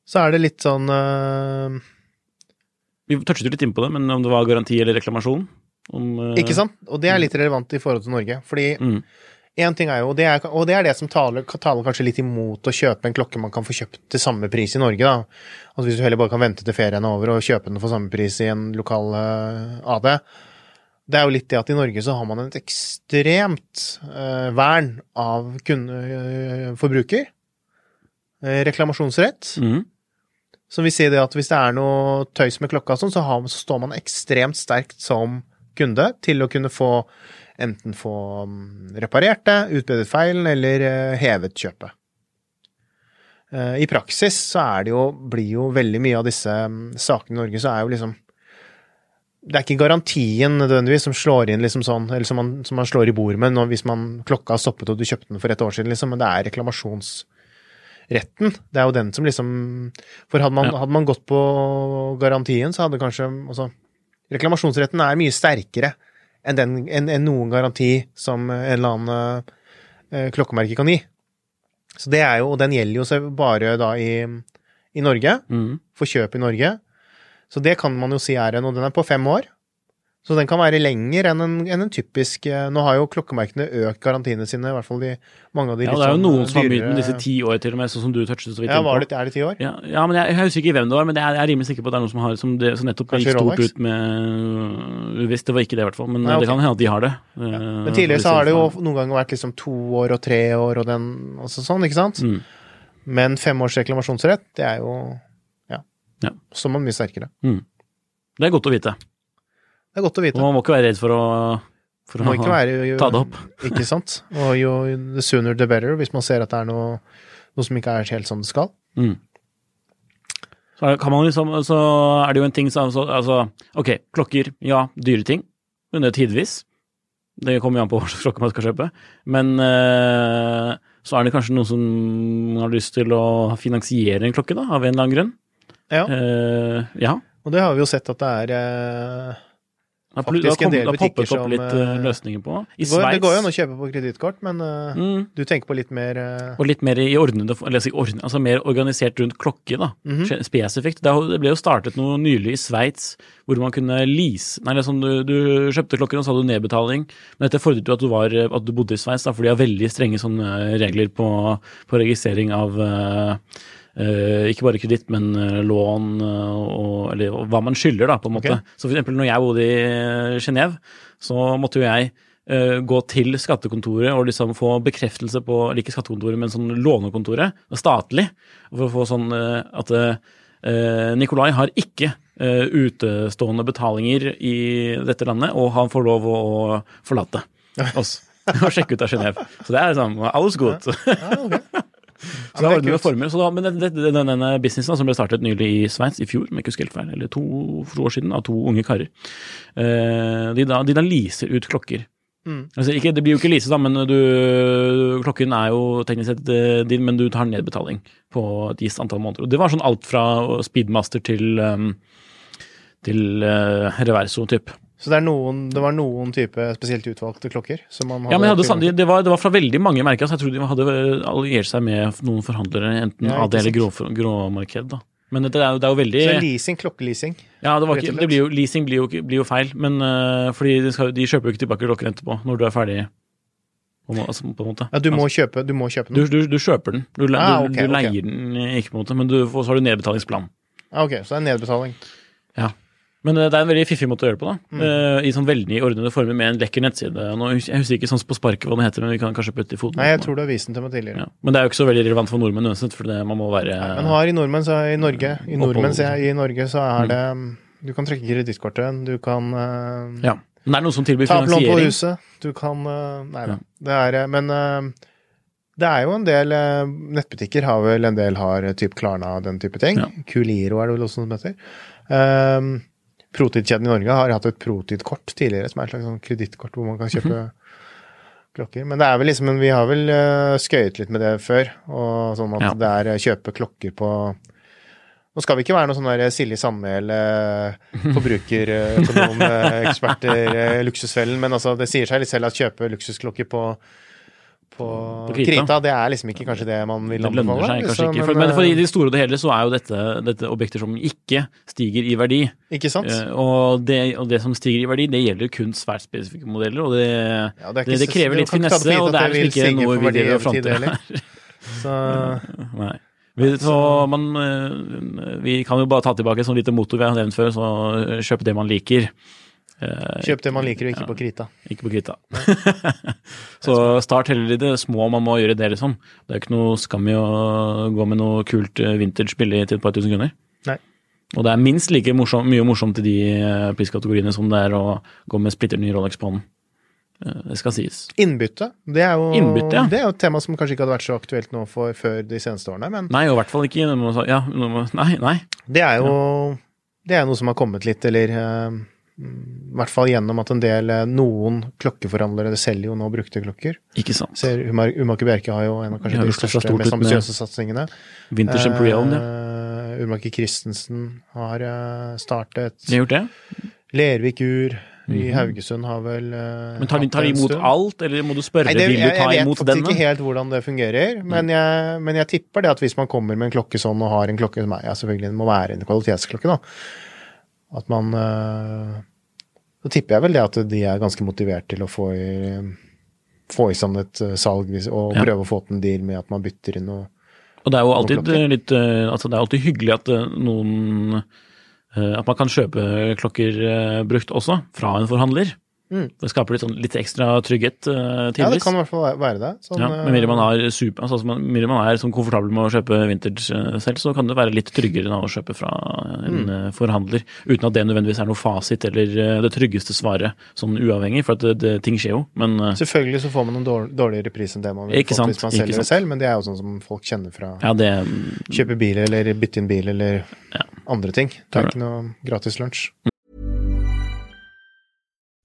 Speaker 3: Så er det litt sånn øh,
Speaker 2: Vi touchet jo litt inn på det, men om det var garanti eller reklamasjon? Om, uh,
Speaker 3: Ikke sant? Og det er litt relevant i forhold til Norge. Fordi
Speaker 2: Mm.
Speaker 3: én ting er jo, og det er, og det er det som taler, taler kanskje litt imot å kjøpe en klokke man kan få kjøpt til samme pris i Norge, da. Altså hvis du heller bare kan vente til ferien er over og kjøpe den for samme pris i en lokal uh, AD. Det er jo litt det at i Norge så har man et ekstremt uh, vern av kunde, uh, forbruker. Eh, reklamasjonsrett.
Speaker 2: Mhm.
Speaker 3: Som vi sier det at hvis det er noe tøys med klokka sånn, så, har, så står man ekstremt sterkt som kunde til å kunne få enten få mm, reparert det, utbedret feilen eller eh, hevet kjøpet. Eh, I praksis så er det jo, blir jo veldig mye av disse mm, sakene i Norge, så er jo liksom det er ikke garantien nødvendigvis som slår inn liksom sånn, eller som man, som man slår i bord med når, hvis man, klokka har stoppet og du kjøpte den for et år siden, liksom, men det er reklamasjonsretten. Det er jo den som liksom For hadde man,
Speaker 2: Ja.
Speaker 3: hadde man gått på garantien, så hadde kanskje også, Reklamasjonsretten er mye sterkere enn, den, enn, enn noen garanti som en eller annen eh, klokkemerke kan gi. Så det er jo, og den gjelder jo seg bare da i, i Norge,
Speaker 2: mm.
Speaker 3: for kjøp i Norge. Så det kan man jo si er en, og den er på fem år. Så den kan være lenger enn en, enn en typisk eh, Nå har jo klokkemerkene økt garantiene sine, i hvert fall de, mange av de
Speaker 2: Ja,
Speaker 3: litt
Speaker 2: det er jo
Speaker 3: sånn
Speaker 2: noen som har begynt med disse ti år til og med, sånn som du touchet så vidt
Speaker 3: Ja, var det, er det ti år?
Speaker 2: Ja, ja, men jeg, jeg husker ikke hvem det var, men jeg jeg er rimelig sikker på at det er noen som har som, det, som nettopp
Speaker 3: Kanskje
Speaker 2: gikk stort
Speaker 3: Rolex?
Speaker 2: ut med Hvis det var ikke det i hvert fall, men
Speaker 3: Nei, okay.
Speaker 2: det kan hende at de har det. Ja.
Speaker 3: Men tidligere så har det jo noen ganger vært liksom to år og tre år og den og sånn, ikke sant?
Speaker 2: Mm.
Speaker 3: Men fem års reklamasjonsrett, det er jo Ja.
Speaker 2: Ja.
Speaker 3: Så man mye sterkere.
Speaker 2: Det er godt å vite.
Speaker 3: Det er godt å
Speaker 2: Og
Speaker 3: vite.
Speaker 2: man må ikke være redd for å, for å
Speaker 3: være <laughs> jo,
Speaker 2: ta det opp. <laughs>
Speaker 3: Ikke sant? Og jo the sooner the better, hvis man ser at det er noe, noe som ikke er helt som det skal.
Speaker 2: Mm. Så er, kan man liksom, så er det jo en ting som altså, Ok, klokker, ja, dyre ting. Under tidvis. Det kommer jo an på <laughs> hva slags klokke man skal kjøpe. Men eh, så er det kanskje noen som har lyst til å finansiere en klokke, da, av en eller annen grunn.
Speaker 3: Ja.
Speaker 2: Eh, ja.
Speaker 3: Og det har vi jo sett at det er eh,
Speaker 2: Det har
Speaker 3: Faktisk en del
Speaker 2: kommet- det har poppet
Speaker 3: butikker
Speaker 2: opp
Speaker 3: som,
Speaker 2: litt eh,
Speaker 3: eh,
Speaker 2: løsninger på. I
Speaker 3: går, det går jo an å kjøpe på kredittkort, men eh,
Speaker 2: mm,
Speaker 3: du tenker på litt mer
Speaker 2: Og litt mer i ordnede, eller altså mer organisert rundt klokke, da.
Speaker 3: Mhm.
Speaker 2: Spesifikt. Det det ble jo startet noe nylig i Sveits hvor man kunne lease Nei, liksom du, du kjøpte klokken, og så hadde du nedbetaling. Men dette fordret jo at du, var, at du bodde i Sveits, for de har veldig strenge sånne regler på, på registrering av ikke bare kreditt, men eh, lån eh, og Eller hva man skylder, da, på en måte.
Speaker 3: Okay.
Speaker 2: Så for eksempel når jeg bodde i Genéve, så måtte jo jeg eh, gå til skattekontoret og liksom få bekreftelse på eller ikke skattekontoret, men sånn lånekontoret, statlig, for å få sånn eh, at eh, Nikolai har ikke eh, utestående betalinger i dette landet, og han får lov å forlate <laughs> oss. Og sjekke ut av Genéve. Så det er sånn alles godt.
Speaker 3: Ja, ok.
Speaker 2: Så det det former. Så da, men den, den, den, denne businessen som ble startet nylig i Sveits i fjor, med jeg ikke husker helt feil, eller to, to år siden, av to unge karer, eh, de, da, de da leaser ut klokker.
Speaker 3: Mm.
Speaker 2: Altså, ikke, det blir jo ikke lease, da, men du, klokken er jo teknisk sett eh, din, men du tar nedbetaling på et gitt antall måneder. Og det var sånn alt fra speedmaster til, um, til uh, reverso type.
Speaker 3: Så det, noen, det var noen type spesielt utvalgte klokker? Som man hadde
Speaker 2: Ja, men
Speaker 3: tilgang
Speaker 2: det, var, det var fra veldig mange merker, så jeg tror de hadde alliert seg med noen forhandlere, enten
Speaker 3: Ja,
Speaker 2: AD eller grå, gråmarked. da. Men det er, jo- det er jo veldig
Speaker 3: Så leasing, klokkeleasing.
Speaker 2: Ja, det var ikke, det blir jo, leasing blir jo, blir jo feil, men uh, fordi de, skal, de kjøper jo ikke tilbake klokker etterpå, når du er ferdig. På, altså, på en måte.
Speaker 3: Ja, du må
Speaker 2: Altså,
Speaker 3: kjøpe, du må kjøpe den?
Speaker 2: du, du kjøper den. Du,
Speaker 3: Ah,
Speaker 2: du, du
Speaker 3: leier
Speaker 2: leier den ikke, på en måte, men du, så har du nedbetalingsplan.
Speaker 3: Ah, ok, så det er nedbetaling.
Speaker 2: Men øh, det er en veldig fiffig måte å gjøre det på, da.
Speaker 3: Mm.
Speaker 2: Uh, I sånn veldig ordnede former med en lekker nettside. Nå, jeg husker ikke sånn på sparket hva det heter, men vi kan kanskje putte i foten.
Speaker 3: Nei, jeg tror du har vist den til meg tidligere.
Speaker 2: ja. Men det er jo ikke så veldig relevant for nordmenn uansett, for det, man må være
Speaker 3: Men har i nordmenn, så i Norge, i, nordmenn, så i Norge så er det Du kan trekke kredittkortet, du kan uh,
Speaker 2: Ja. Men det er noen som tilbyr
Speaker 3: ta opp lån på huset, du kan uh, Nei da.
Speaker 2: Ja.
Speaker 3: Det er eh, Men eh, det er jo en del eh, nettbutikker har vel en del har eh, typ Klarna og den type ting.
Speaker 2: Ja.
Speaker 3: Kuliro er det vel også som heter. Um, Protid-kjeden i Norge har hatt et Protid-kort tidligere, som er et slags sånn kredittkort hvor man kan kjøpe klokker. Men det er vel liksom, vi har vel uh, skøyet litt med det før, og sånn at
Speaker 2: Ja.
Speaker 3: det er eh, kjøpe klokker på nå skal vi ikke være noen sånne der Silje Sandmæl, eh, <laughs> forbrukerøkonomeksperter, eh, luksusfellen, men altså, det sier seg litt selv at kjøpe luksusklokker på, på,
Speaker 2: På krita.
Speaker 3: krita. det er liksom ikke kanskje det man vil
Speaker 2: Det lønner seg kanskje ikke. For, men for i
Speaker 3: eh,
Speaker 2: det store og det hele så er jo dette, dette objekter som ikke stiger i verdi.
Speaker 3: Ikke sant?
Speaker 2: Eh, og, det, og det som stiger i verdi, det gjelder kun svært spesifikke modeller. Og det,
Speaker 3: Ja,
Speaker 2: det,
Speaker 3: ikke
Speaker 2: det, krever litt finesse, og det er liksom ikke noe vi driver og fronter her. <laughs>
Speaker 3: Så, <laughs>
Speaker 2: Nei. Vi, så man, eh, vi kan jo bare ta tilbake et sånt lite motor vi har nevnt før, så kjøp det man liker. Eh,
Speaker 3: kjøp det man liker, og ikke på krita.
Speaker 2: Ikke på krita. <laughs> så start heller i det små man må gjøre det, liksom. Det er ikke noe skam i å gå med noe kult eh, vintage billig til et par tusen kroner.
Speaker 3: Nei.
Speaker 2: Og det er minst like morsom, mye morsomt i de eh, priskategoriene som det er å gå med splitter ny Rolex på hånden. Det skal sies.
Speaker 3: Innbytte, det er, jo,
Speaker 2: Innbytte, ja.
Speaker 3: det er jo et tema som kanskje ikke hadde vært så aktuelt nå for, før de seneste årene, men
Speaker 2: Nei, og i hvert fall ikke ja, Nei, nei.
Speaker 3: det er jo det er noe som har kommet litt, eller i hvert fall gjennom at en del eh, Noen klokkeforhandlere selger jo nå brukte klokker.
Speaker 2: Ikke sant.
Speaker 3: Ser Umar- Umaker Bjerke har jo en av kanskje de største, mest ambisiøse satsingene.
Speaker 2: Vintage and pre-owned, ja.
Speaker 3: Eh, Urmaker Christensen har eh, startet.
Speaker 2: De har gjort det?
Speaker 3: Lervik Ur i Haugesund har vel
Speaker 2: Mhm. Men tar de, tar de imot alt, eller må du spørre
Speaker 3: Nei, det,
Speaker 2: vil du
Speaker 3: jeg,
Speaker 2: ta
Speaker 3: jeg vet
Speaker 2: imot
Speaker 3: faktisk
Speaker 2: denne?
Speaker 3: ikke helt hvordan det fungerer, men jeg, men jeg tipper det at hvis man kommer med en klokke sånn og har en klokke som er, ja selvfølgelig den må være en kvalitetsklokke, da, at man Da Så tipper jeg vel det at de er ganske motivert til å få i, få i stand et øh, salg og
Speaker 2: Ja.
Speaker 3: prøve å få til en deal med at man bytter inn noe
Speaker 2: Og det er jo alltid eh, litt eh, Altså, det er alltid hyggelig at eh, noen eh, At man kan kjøpe klokker eh, brukt også, fra en forhandler.
Speaker 3: Mm.
Speaker 2: Det skaper litt, sånn, litt ekstra trygghet, eh,
Speaker 3: Ja, det kan i hvert fall være- det. Sånn,
Speaker 2: Ja, men mindre man, har super, altså, man er sånn komfortabel med å kjøpe vintage eh, selv, så kan det være litt tryggere enn å kjøpe fra en
Speaker 3: Mm.
Speaker 2: eh, forhandler, uten at det nødvendigvis er noe fasit eller eh, det tryggeste svaret, sånn uavhengig, for det, det, ting skjer jo. Men eh,
Speaker 3: Selvfølgelig så får man en dårlig, dårligere pris enn det man vil
Speaker 2: få
Speaker 3: hvis man selger det selv, men det er jo sånn som folk kjenner fra
Speaker 2: ja, det
Speaker 3: kjøpe bil eller bytte inn bil eller
Speaker 2: Ja.
Speaker 3: andre ting. Det er ikke noe gratis lunsj.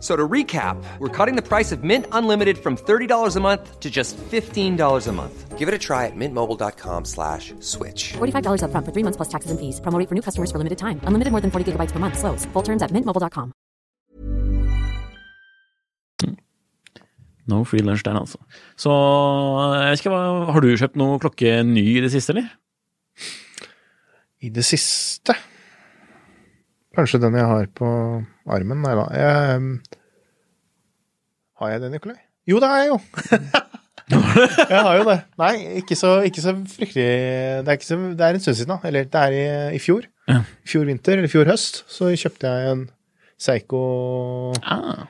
Speaker 4: F- So to recap, we're cutting the price of Mint Unlimited from $30 a month to just $15 a month. Give it a try at mintmobile.com slash switch.
Speaker 5: $45 upfront for three months plus taxes and fees. Promo rate for new customers for limited time. Unlimited more than 40 gigabytes per month. Slows. Full terms at mintmobile.com.
Speaker 2: No free lunch der, altså. Så eh, jeg vet ikke, hva, har du kjøpt noe klokke ny i det siste, eller?
Speaker 3: I det siste Kanskje den jeg har på armen? Nei da. Jeg, um, har jeg det, Nikolai? Jo, det har jeg jo! <laughs> jeg har jo det. Nei, ikke så, ikke så fryktelig det er, så, det er en stund siden, da. Eller det er i, i fjor.
Speaker 2: Ja.
Speaker 3: I fjor vinter, eller fjor høst, så kjøpte jeg en Seigo
Speaker 2: Ah,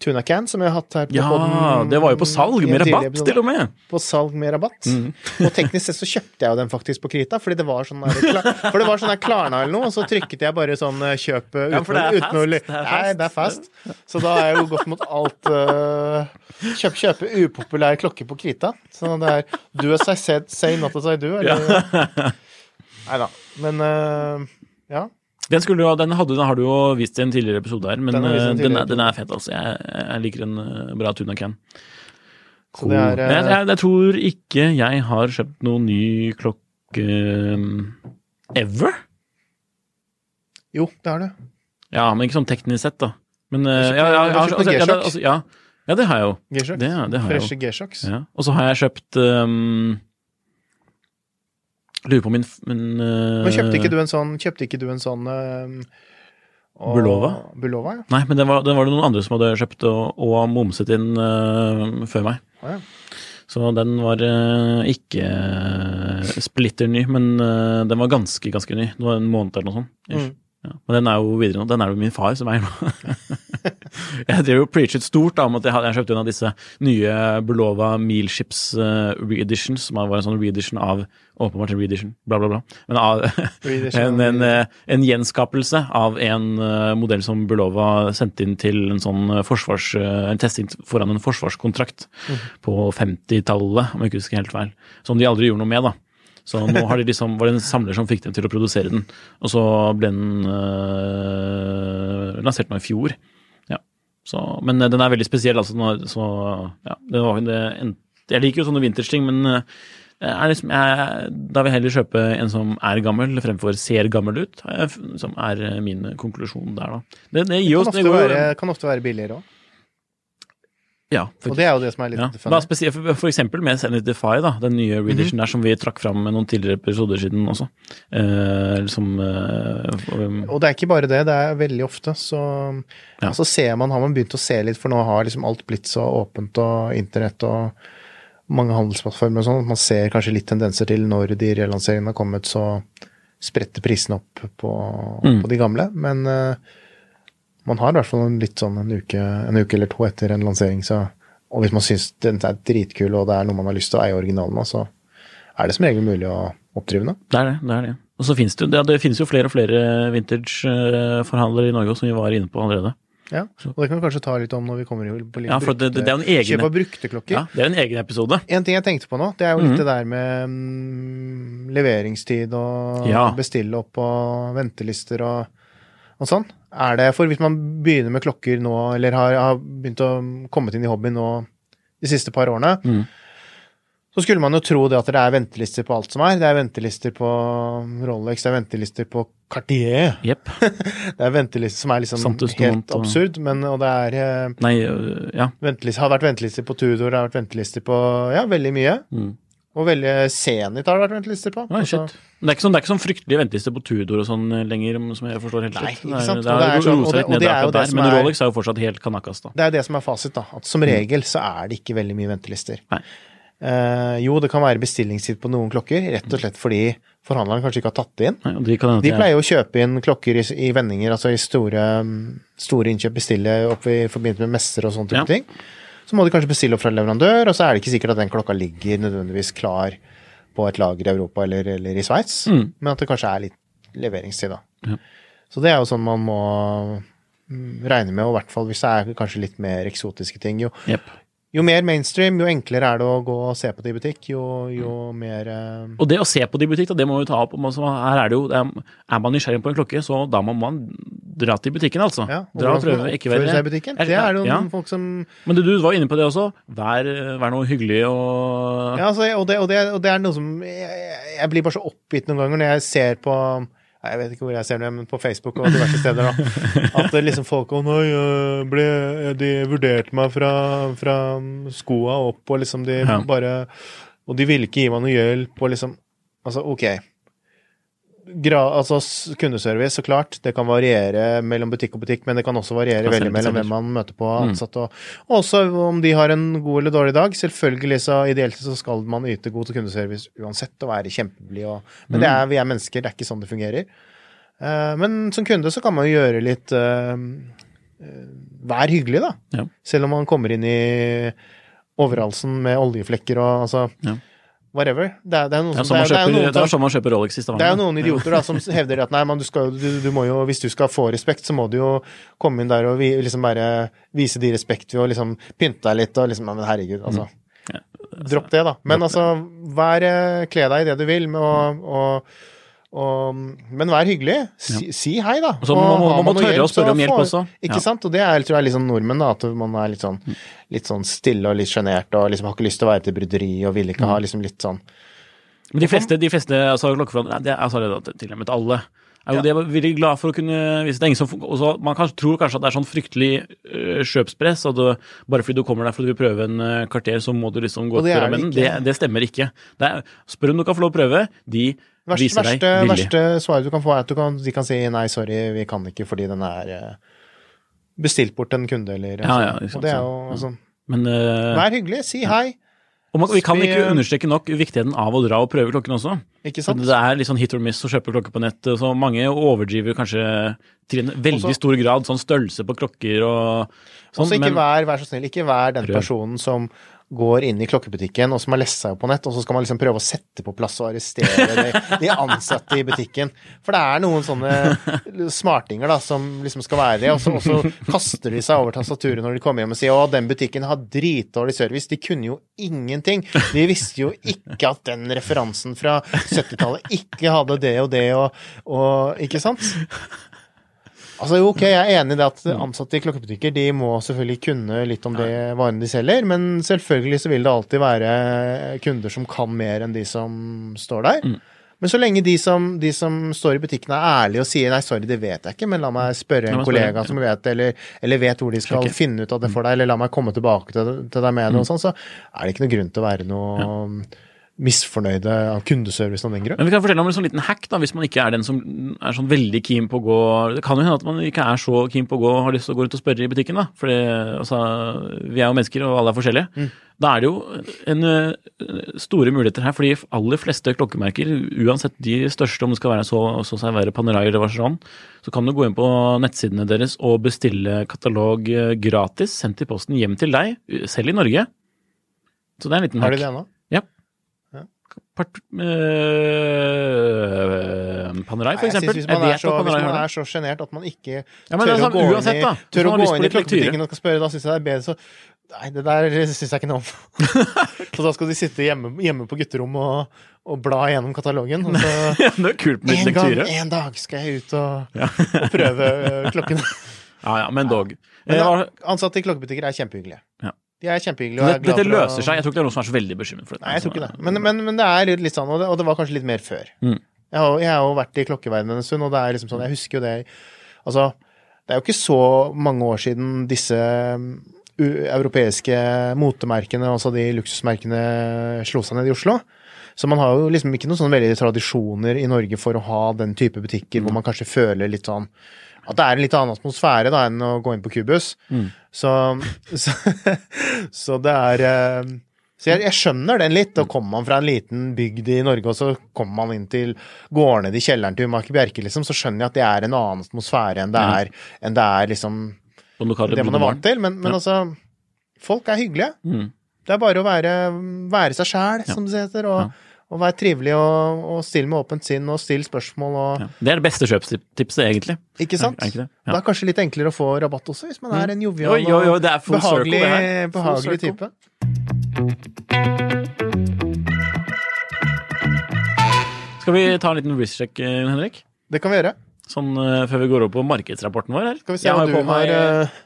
Speaker 3: Tuna Can som jeg har hatt her på
Speaker 2: ja,
Speaker 3: podden
Speaker 2: det var jo på salg, med rabatt til og med.
Speaker 3: På salg med rabatt.
Speaker 2: Mm.
Speaker 3: Og teknisk sett så kjøpte jeg jo den faktisk på Krita, fordi det var sånn der, for det var sånn der Klarna eller noe, og så trykket jeg bare sånn eh, kjøp uten,
Speaker 2: Ja, for det er fast, det er
Speaker 3: Nei, det er fast. Så da har jeg jo gått mot alt uh, kjøp, Kjøpe upopulær klokke på Krita. Så det er do as I said, say not as I do, eller Nei da. Men uh, ja.
Speaker 2: Den, du, den, hadde, den har du jo vist i en tidligere episode her, men
Speaker 3: Den
Speaker 2: eh, den, er, den er fet, altså. Jeg, jeg liker en eh, bra tuna can.
Speaker 3: Cool. det er,
Speaker 2: Men jeg,
Speaker 3: eh,
Speaker 2: jeg, jeg tror ikke jeg har kjøpt noen ny klokke ever.
Speaker 3: Jo, det har du.
Speaker 2: Ja, men ikke sånn teknisk sett, da. Men eh,
Speaker 3: kjøpt-
Speaker 2: ja, ja, altså, ja, altså, ja, det har jeg jo.
Speaker 3: G-Shock.
Speaker 2: Det, det har jeg
Speaker 3: Freshe. G-Shocks.
Speaker 2: Ja. Og så har jeg kjøpt um, Lurer på min, min uh,
Speaker 3: Men kjøpte ikke du en sånn du en sånn uh,
Speaker 2: Bulova?
Speaker 3: Bulova, ja.
Speaker 2: Nei, men den var, den var det noen andre som hadde kjøpt og, og momset inn uh, før meg.
Speaker 3: Å, ja.
Speaker 2: Så den var ikke splitter ny, men den var ganske, ganske ny. Det var en måned eller noe sånt.
Speaker 3: Mm.
Speaker 2: Ja. Men den er jo videre nå. Den er det min far som eier nå. <laughs> <laughs> jeg drev jo og preachet stort da, om at jeg hadde jeg kjøpte en av disse nye Bulova Mealships uh, reeditions, som var en sånn reedition av Åpenbart en reedition, bla, bla, bla. Men av <laughs> en, en, eh, en gjenskapelse av en uh, modell som Bulova sendte inn til en sånn eh, forsvars... Uh, en testing foran en forsvarskontrakt på 50-tallet, om jeg ikke husker helt feil. Som de aldri gjorde noe med, da. Så nå har de liksom, var det en samler som fikk dem til å produsere den. Og så ble den øh, lansert nå i fjor. Så, men øh, den er veldig spesiell, altså. Så, ja, det var, det, jeg liker jo sånne vintage-ting, men er liksom, jeg, da vil jeg heller kjøpe en som er gammel, fremfor ser gammel ut. Som er øh, min konklusjon der, da. Det, det gir
Speaker 3: Kan
Speaker 2: oss
Speaker 3: ofte, være, kan ofte være billigere òg.
Speaker 2: Ja,
Speaker 3: Og det er jo det som er litt
Speaker 2: ja.
Speaker 3: funny.
Speaker 2: For, for eksempel med Senidify, da, den nye reedition
Speaker 3: -hmm.
Speaker 2: der som vi trakk fram med noen tidligere episoder siden også. Eh, som eh, um,
Speaker 3: Og det er ikke bare det, det er veldig ofte så
Speaker 2: Ja.
Speaker 3: altså, ser man, har man begynt å se litt, for nå har liksom alt blitt så åpent og internett og mange handelsplattformer og sånn, at man ser kanskje litt tendenser til når de relanseringene har kommet, så spretter prisene opp på,
Speaker 2: Mm.
Speaker 3: på de gamle. Men eh, man har i hvert fall litt sånn en uke, en uke eller to etter en lansering, så Og hvis man syns den er dritkul og det er noe man har lyst til å eie originalen av, så er det som regel mulig å oppdrive den.
Speaker 2: Det er det. det er det. Og så finnes det, jo- det, det finnes jo flere og flere vintage-forhandlere i Norge, som vi var inne på allerede.
Speaker 3: Ja, og det kan vi kanskje ta litt om når vi kommer på litt
Speaker 2: Ja, for det- det en egen-
Speaker 3: kjøp av brukte klokker.
Speaker 2: Ja, Det er en egen episode.
Speaker 3: En ting jeg tenkte på nå, det er jo litt
Speaker 2: Mhm.
Speaker 3: det der med mm, leveringstid og
Speaker 2: Ja.
Speaker 3: bestille opp og ventelister og, og sånn. Er det For hvis man begynner med klokker nå, eller har, har begynt å komme inn i hobbyen nå de siste par årene,
Speaker 2: mm.
Speaker 3: så skulle man jo tro det at det er ventelister på alt som er. Det er ventelister på Rolex, det er ventelister på Cartier.
Speaker 2: Yep. <laughs>
Speaker 3: Det er ventelister som er liksom
Speaker 2: Samtidig,
Speaker 3: helt
Speaker 2: og-
Speaker 3: absurd, men og det er eh,
Speaker 2: Nei, øh, ja.
Speaker 3: har vært ventelister på Tudor, det har vært ventelister på ja, veldig mye.
Speaker 2: Mm.
Speaker 3: Og veldig Zenit har det vært ventelister på. Altså,
Speaker 2: shit. Men det er ikke sånn, det er ikke sånn fryktelige ventelister på Tudor og sånn eh, lenger, som jeg forstår helt
Speaker 3: Nei, ikke sant?
Speaker 2: Det, er,
Speaker 3: det er
Speaker 2: det
Speaker 3: sånn- og det- og det er jo det
Speaker 2: der,
Speaker 3: som
Speaker 2: men
Speaker 3: er-
Speaker 2: Rolex er jo fortsatt helt kanakas, da.
Speaker 3: det er det som er fasit, da. At som regel så er det ikke veldig mye ventelister.
Speaker 2: Nei.
Speaker 3: Uh, jo, det kan være bestillingstid på noen klokker, rett og slett fordi forhandleren kanskje ikke har tatt det inn.
Speaker 2: Nei, de kan,
Speaker 3: De pleier jo å kjøpe inn klokker i, i vendinger, altså i store, mm, store innkjøp, bestille opp i forbindelse med messer og sånne type
Speaker 2: Ja.
Speaker 3: ting. Så må de kanskje bestille opp fra leverandør, og så er det ikke sikkert at den klokka ligger nødvendigvis klar på et lager i Europa eller, eller i Sveits,
Speaker 2: Mm.
Speaker 3: men at det kanskje er litt leveringstid, da.
Speaker 2: Ja.
Speaker 3: Så det er jo sånn man må mm, regne med, og i hvert fall hvis det er kanskje litt mer eksotiske ting. Jo,
Speaker 2: yep.
Speaker 3: jo mer mainstream, jo enklere er det å gå og se på det i butikk, jo, jo mer uh...
Speaker 2: Og det å se på det i butikk, da, det må vi ta opp. Her er, det jo, er man nysgjerrig på en klokke, så da må man dra til butikken, altså.
Speaker 3: Ja,
Speaker 2: dra og prøve, ikke være
Speaker 3: seg i butikken. Det er noen
Speaker 2: ja.
Speaker 3: folk som
Speaker 2: Men du, du var inne på det også. Vær, vær noe hyggelig og
Speaker 3: Ja, altså, og, det, og, det, og det er noe som jeg, jeg blir bare så oppgitt noen ganger når jeg ser på jeg vet ikke hvor jeg ser det, men på Facebook og diverse steder. da, <laughs> At det liksom folk Å nei, ble, de vurderte meg fra, fra skoa opp, og liksom de
Speaker 2: Ja.
Speaker 3: bare Og de ville ikke gi meg noe hjelp, og liksom Altså, OK. Gra, altså kundeservice, så klart. Det kan variere mellom butikk og butikk, men det kan også variere
Speaker 2: kan
Speaker 3: veldig mellom hvem man møter på ansatte. Og, og også om de har en god eller dårlig dag. Selvfølgelig så ideelt så skal man yte god kundeservice uansett og være kjempeblid Men det er, vi er mennesker, det er ikke sånn det fungerer. Uh, men som kunde så kan man jo gjøre litt uh, Vær hyggelig, da.
Speaker 2: Ja.
Speaker 3: Selv om man kommer inn i overhalsen med oljeflekker og altså
Speaker 2: Ja.
Speaker 3: Whatever. Det er, det er noen som
Speaker 2: man
Speaker 3: det er- det er
Speaker 2: sånn man kjøper Rolex i
Speaker 3: det er noen idioter da, som hevder at nei, men du skal, du, du jo, hvis du skal få respekt, så må du jo komme inn der og vi, liksom bare vise de respekt ved å liksom pynte deg litt og liksom ja, Men herregud, altså.
Speaker 2: Ja,
Speaker 3: Dropp det, da. Men altså, vær, eh, kle deg i det du vil, med å, og, og, men vær hyggelig. Si, si hei, da.
Speaker 2: Og så man,
Speaker 3: Og
Speaker 2: man må
Speaker 3: tørre
Speaker 2: tørre å spørre om hjelp også.
Speaker 3: Ikke
Speaker 2: Ja.
Speaker 3: sant? Og det er, tror jeg er litt sånn nordmenn, da. At man er litt sånn, litt sånn stille og litt sjenert og liksom har ikke lyst til å være til bryderi og vil ikke ha liksom litt sånn
Speaker 2: Men de fleste, de fleste altså, klokkeforhandlere, det er altså, det tilnærmet alle, er jo
Speaker 3: Ja.
Speaker 2: de er veldig glad for å kunne vise det. ingen som, også, Man kan, tror kanskje at det er sånn fryktelig øh, kjøpspress, at du, bare fordi du kommer der for du vil prøve en øh, kvarter, så må du liksom gå
Speaker 3: Og det
Speaker 2: til
Speaker 3: det.
Speaker 2: Det, det stemmer ikke. Det er, spør om du kan få lov å prøve. De Viser
Speaker 3: verste, verste svaret du kan få, er at du kan, de kan si nei, sorry, vi kan ikke fordi den er eh, bestilt bort til en kunde, eller
Speaker 2: Ja, ja, liksom,
Speaker 3: Og det er jo sånn
Speaker 2: Men uh,
Speaker 3: Vær hyggelig, si hei.
Speaker 2: man, vi kan ikke
Speaker 3: øh,
Speaker 2: understreke nok viktigheten av å dra og prøve klokken også.
Speaker 3: Ikke sant?
Speaker 2: det er litt sånn hit or miss å kjøpe klokke på nett. Så mange overdriver kanskje til en veldig
Speaker 3: Også-
Speaker 2: stor grad sånn størrelse på klokker og sånn.
Speaker 3: Også ikke
Speaker 2: men-
Speaker 3: vær, vær så snill, ikke vær den
Speaker 2: Prøv.
Speaker 3: personen som går inn i klokkebutikken og som har lest seg opp på nett, og så skal man liksom prøve å sette på plass og arrestere de, de ansatte i butikken. For det er noen sånne smartinger da, som liksom skal være det, og så, og så kaster de seg over tastaturet når de kommer hjem og sier å, den butikken har dritdårlig service. De kunne jo ingenting. De visste jo ikke at den referansen fra 70-tallet ikke hadde det og det og, og Ikke sant? Altså jo, ok, Jeg er enig i det at ansatte i klokkebutikker de må selvfølgelig kunne litt om det varene de selger, men selvfølgelig så vil det alltid være kunder som kan mer enn de som står der.
Speaker 2: Mm.
Speaker 3: Men så lenge de som, de som står i butikken er ærlige og sier nei, sorry, det vet jeg ikke, men la meg spørre en kollega
Speaker 2: ja.
Speaker 3: som vet eller, eller vet hvor de skal
Speaker 2: Sjekke.
Speaker 3: finne ut av det for deg, eller la meg komme tilbake til, til deg med det,
Speaker 2: Mm.
Speaker 3: og sånn, så er det ikke noe grunn til å være noe misfornøyde av kundeservicen av den grunn.
Speaker 2: Men vi kan fortelle om en sånn liten hack, da, hvis man ikke er den som er sånn veldig keen på å gå Det kan jo hende at man ikke er så keen på å gå og har lyst til å gå ut og spørre i butikken, da. For det, altså, vi er jo mennesker, og alle er forskjellige.
Speaker 3: Mm.
Speaker 2: Da er det jo en ø, store muligheter her, for de aller fleste klokkemerker, uansett de største, om det skal være så, så være Panerai eller Vacheron, så kan du gå inn på nettsidene deres og bestille katalog gratis, sendt i posten hjem til deg, selv i Norge. Så det er en liten
Speaker 3: Har
Speaker 2: hack.
Speaker 3: de det ennå?
Speaker 2: Ja. Part, øh, Panerai, for
Speaker 3: Nei, jeg
Speaker 2: eksempel.
Speaker 3: synes Hvis man er så,
Speaker 2: Panerai
Speaker 3: hvis man er så sjenert at man ikke
Speaker 2: Ja, men
Speaker 3: tør
Speaker 2: altså,
Speaker 3: å gå
Speaker 2: uansett,
Speaker 3: inn i, tør å gå inn i klokkebutikken og skal spørre, da syns jeg det er bedre så Nei, det der syns jeg ikke noe om. <laughs> så da skal de sitte hjemme, hjemme på gutterommet og, og bla gjennom katalogen. Og så <laughs>
Speaker 2: det er kult med
Speaker 3: en gang, en dag skal jeg ut og, og prøve øh, klokken. <laughs>
Speaker 2: Ja, ja, men dog.
Speaker 3: Men
Speaker 2: Eh,
Speaker 3: ansatte i klokkebutikker er kjempehyggelige.
Speaker 2: Ja.
Speaker 3: De er kjempehyggelige.
Speaker 2: Dette, dette
Speaker 3: for å-
Speaker 2: løser seg. Jeg tror ikke det er noen som er så veldig bekymret for dette.
Speaker 3: Nei, jeg tror ikke det. Men, men, men det er litt sånn, og det, og det var kanskje litt mer før.
Speaker 2: Mm.
Speaker 3: Jeg, har, jeg har jo vært i klokkeverdenen en stund, og det er liksom sånn, jeg husker jo det Altså, det er jo ikke så mange år siden disse um, europeiske motemerkene, altså de luksusmerkene, slo seg ned i Oslo. Så man har jo liksom ikke noen sånne veldig tradisjoner i Norge for å ha den type butikker hvor man kanskje føler litt sånn at det er en litt annen atmosfære da enn å gå inn på Cubus. Så, så, så det er eh, Så jeg, jeg skjønner den litt. Og kommer man fra en liten bygd i Norge, og så kommer man inn til Går ned i kjelleren til Mark Bjerke, liksom, så skjønner jeg at det er en annen atmosfære enn det er, enn det er liksom det man er vant til. Men, men
Speaker 2: Ja.
Speaker 3: altså Folk er hyggelige.
Speaker 2: Mm.
Speaker 3: Det er bare å være, være seg sjæl, som det heter, og,
Speaker 2: Ja.
Speaker 3: Og vær trivelig og, og stille med åpent sinn og stille spørsmål og
Speaker 2: Ja. Det er det beste kjøpstipset, egentlig.
Speaker 3: Ikke sant?
Speaker 2: Er, er det?
Speaker 3: Det er kanskje litt enklere å få rabatt også, hvis man er en jovial
Speaker 2: og jo, jo,
Speaker 3: behagelig. Behagelig type.
Speaker 2: Skal vi ta en liten wrist-check, eh, Henrik?
Speaker 3: Det kan vi gjøre.
Speaker 2: Sånn eh, før vi går over på markedsrapporten vår her.
Speaker 3: Skal vi se
Speaker 2: om
Speaker 3: hva
Speaker 2: har
Speaker 3: du
Speaker 2: på meg,
Speaker 3: har eh,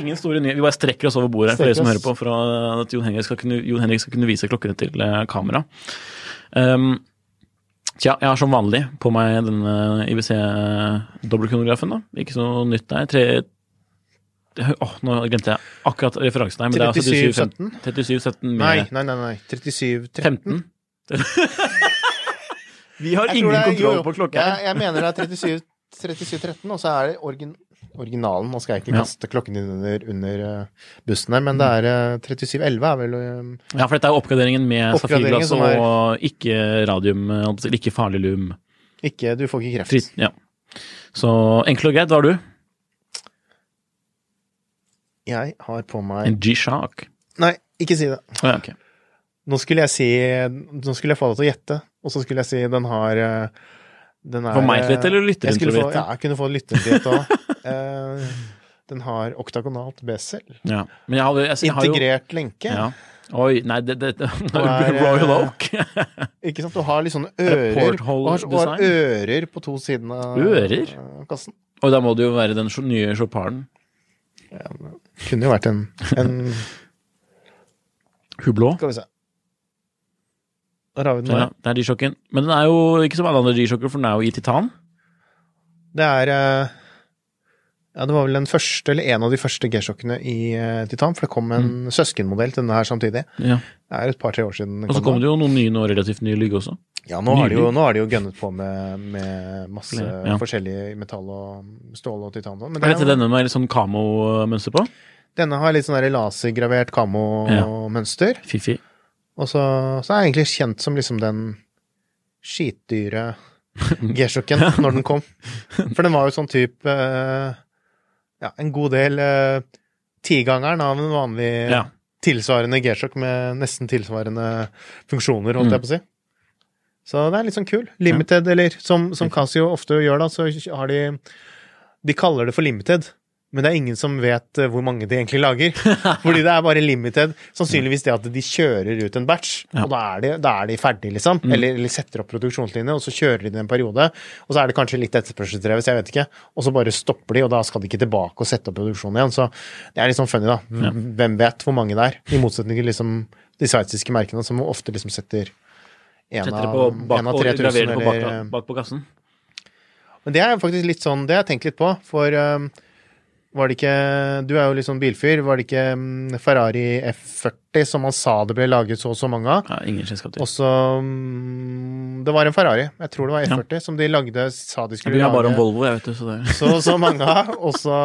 Speaker 2: Ingen store nyheter. Vi bare strekker oss over bordet her for dere som hører på, for at Jon Henrik skal kunne, Jon Henrik skal kunne vise klokkene til eh, kamera. Um, tja, jeg har som vanlig på meg denne IWC-dobbeltkronografen. Ikke så nytt der. Tre, Åh, nå glemte jeg akkurat referansen her. Men det er altså
Speaker 3: 3717?
Speaker 2: 3717
Speaker 3: Nei, nei, nei. nei. 37 13.
Speaker 2: 15. Vi har ingen kontroll på klokka.
Speaker 3: Jeg, jeg mener det er 37, 37 13, og så er det origin, originalen. Nå skal jeg ikke
Speaker 2: Ja.
Speaker 3: kaste klokken din under, under eh, bussen her, men det er 3711 er vel eh,
Speaker 2: Ja, for dette er oppgraderingen med safirglass
Speaker 3: er-
Speaker 2: og ikke radium, eh, ikke farlig lum.
Speaker 3: Ikke Du får ikke kreft.
Speaker 2: Fritt, ja. Så enkelt og greit, hva har du?
Speaker 3: Jeg har på meg
Speaker 2: En G-Shock.
Speaker 3: Nei, ikke si det.
Speaker 2: Oh, ja, okay.
Speaker 3: Nå skulle jeg si Nå skulle jeg få deg til å gjette, og så skulle jeg si den har eh, den er,
Speaker 2: For meg til å vite, eller lytteren til å vite?
Speaker 3: Ja, jeg kunne få lytteren til å vite òg. den har oktagonalt B-cell.
Speaker 2: Ja. Men jeg, har, jeg, jeg har jo
Speaker 3: Integrert lenke.
Speaker 2: ja. Oi, nei, det, det, det <laughs>
Speaker 3: er,
Speaker 2: Royal
Speaker 3: eh,
Speaker 2: Oak. <laughs>
Speaker 3: Ikke sant? Du har litt sånne
Speaker 2: Er
Speaker 3: ører. Du har, du har ører på to sidene av
Speaker 2: Ører?
Speaker 3: kassen.
Speaker 2: Og da må det jo være den nye Ja,
Speaker 3: Kunne jo vært en, en
Speaker 2: Hublå.
Speaker 3: Skal vi se. Vi den.
Speaker 2: Ja, det er G-sjokken. Men den er jo ikke som alle andre G-sjokker, for den er jo i titan.
Speaker 3: Det er eh, Ja, det var vel den første, eller en av de første G-sjokkene i eh, titan, for det kom en
Speaker 2: Mm.
Speaker 3: søskenmodell til denne her samtidig.
Speaker 2: Ja.
Speaker 3: Det er et par-tre år siden.
Speaker 2: Og så
Speaker 3: kom
Speaker 2: det jo noen nye nå, relativt nye lygge også.
Speaker 3: Ja, nå har, de jo, nå har de jo gønnet på med, med masse
Speaker 2: Ja.
Speaker 3: forskjellig metall og stål og titan. Men det er dette
Speaker 2: denne med litt sånn kamo-mønster på?
Speaker 3: denne har litt sånn lasergravert kamo-mønster.
Speaker 2: Fifi.
Speaker 3: Og så, så er jeg egentlig kjent som liksom den skitdyre <laughs> G-sjokken når den kom. For den var jo sånn type eh, Ja, en god del uh, tigangeren av en vanlig
Speaker 2: Ja.
Speaker 3: tilsvarende G-sjokk med nesten tilsvarende funksjoner, holdt
Speaker 2: Mm.
Speaker 3: jeg på å si. Så det er litt sånn kul. Limited, eller som, som Casio ofte gjør, da, så har de De kaller det for limited. Men det er ingen som vet eh, hvor mange de egentlig lager. <laughs> Fordi det er bare limited. Sannsynligvis det at de kjører ut en batch, og da er de, da er de ferdig, liksom.
Speaker 2: Mm.
Speaker 3: Eller, eller setter opp produksjonslinje, og så kjører de en periode. Og så er det kanskje litt etterspørselsdrevet, så jeg vet ikke. Og så bare stopper de, og da skal de ikke tilbake og sette opp produksjonen igjen. Så det er litt sånn funny, da. Hvem vet hvor mange det er? I motsetning til liksom de sveitsiske merkene, som ofte liksom setter en av,
Speaker 2: bak,
Speaker 3: en av
Speaker 2: og
Speaker 3: 3000,
Speaker 2: graverer på bak, bak på kassen.
Speaker 3: men det er faktisk litt sånn, det har jeg tenkt litt på, for um, var det ikke Du er jo litt sånn bilfyr. Var det ikke um, Ferrari F40 som man sa det ble laget så og så mange av?
Speaker 2: Ja, ingen kjennskap til.
Speaker 3: Og så um, Det var en Ferrari, jeg tror det var F40, som de lagde, sa de skulle
Speaker 2: bryr meg bare om Volvo, jeg vet du, så det
Speaker 3: så og så mange av, og så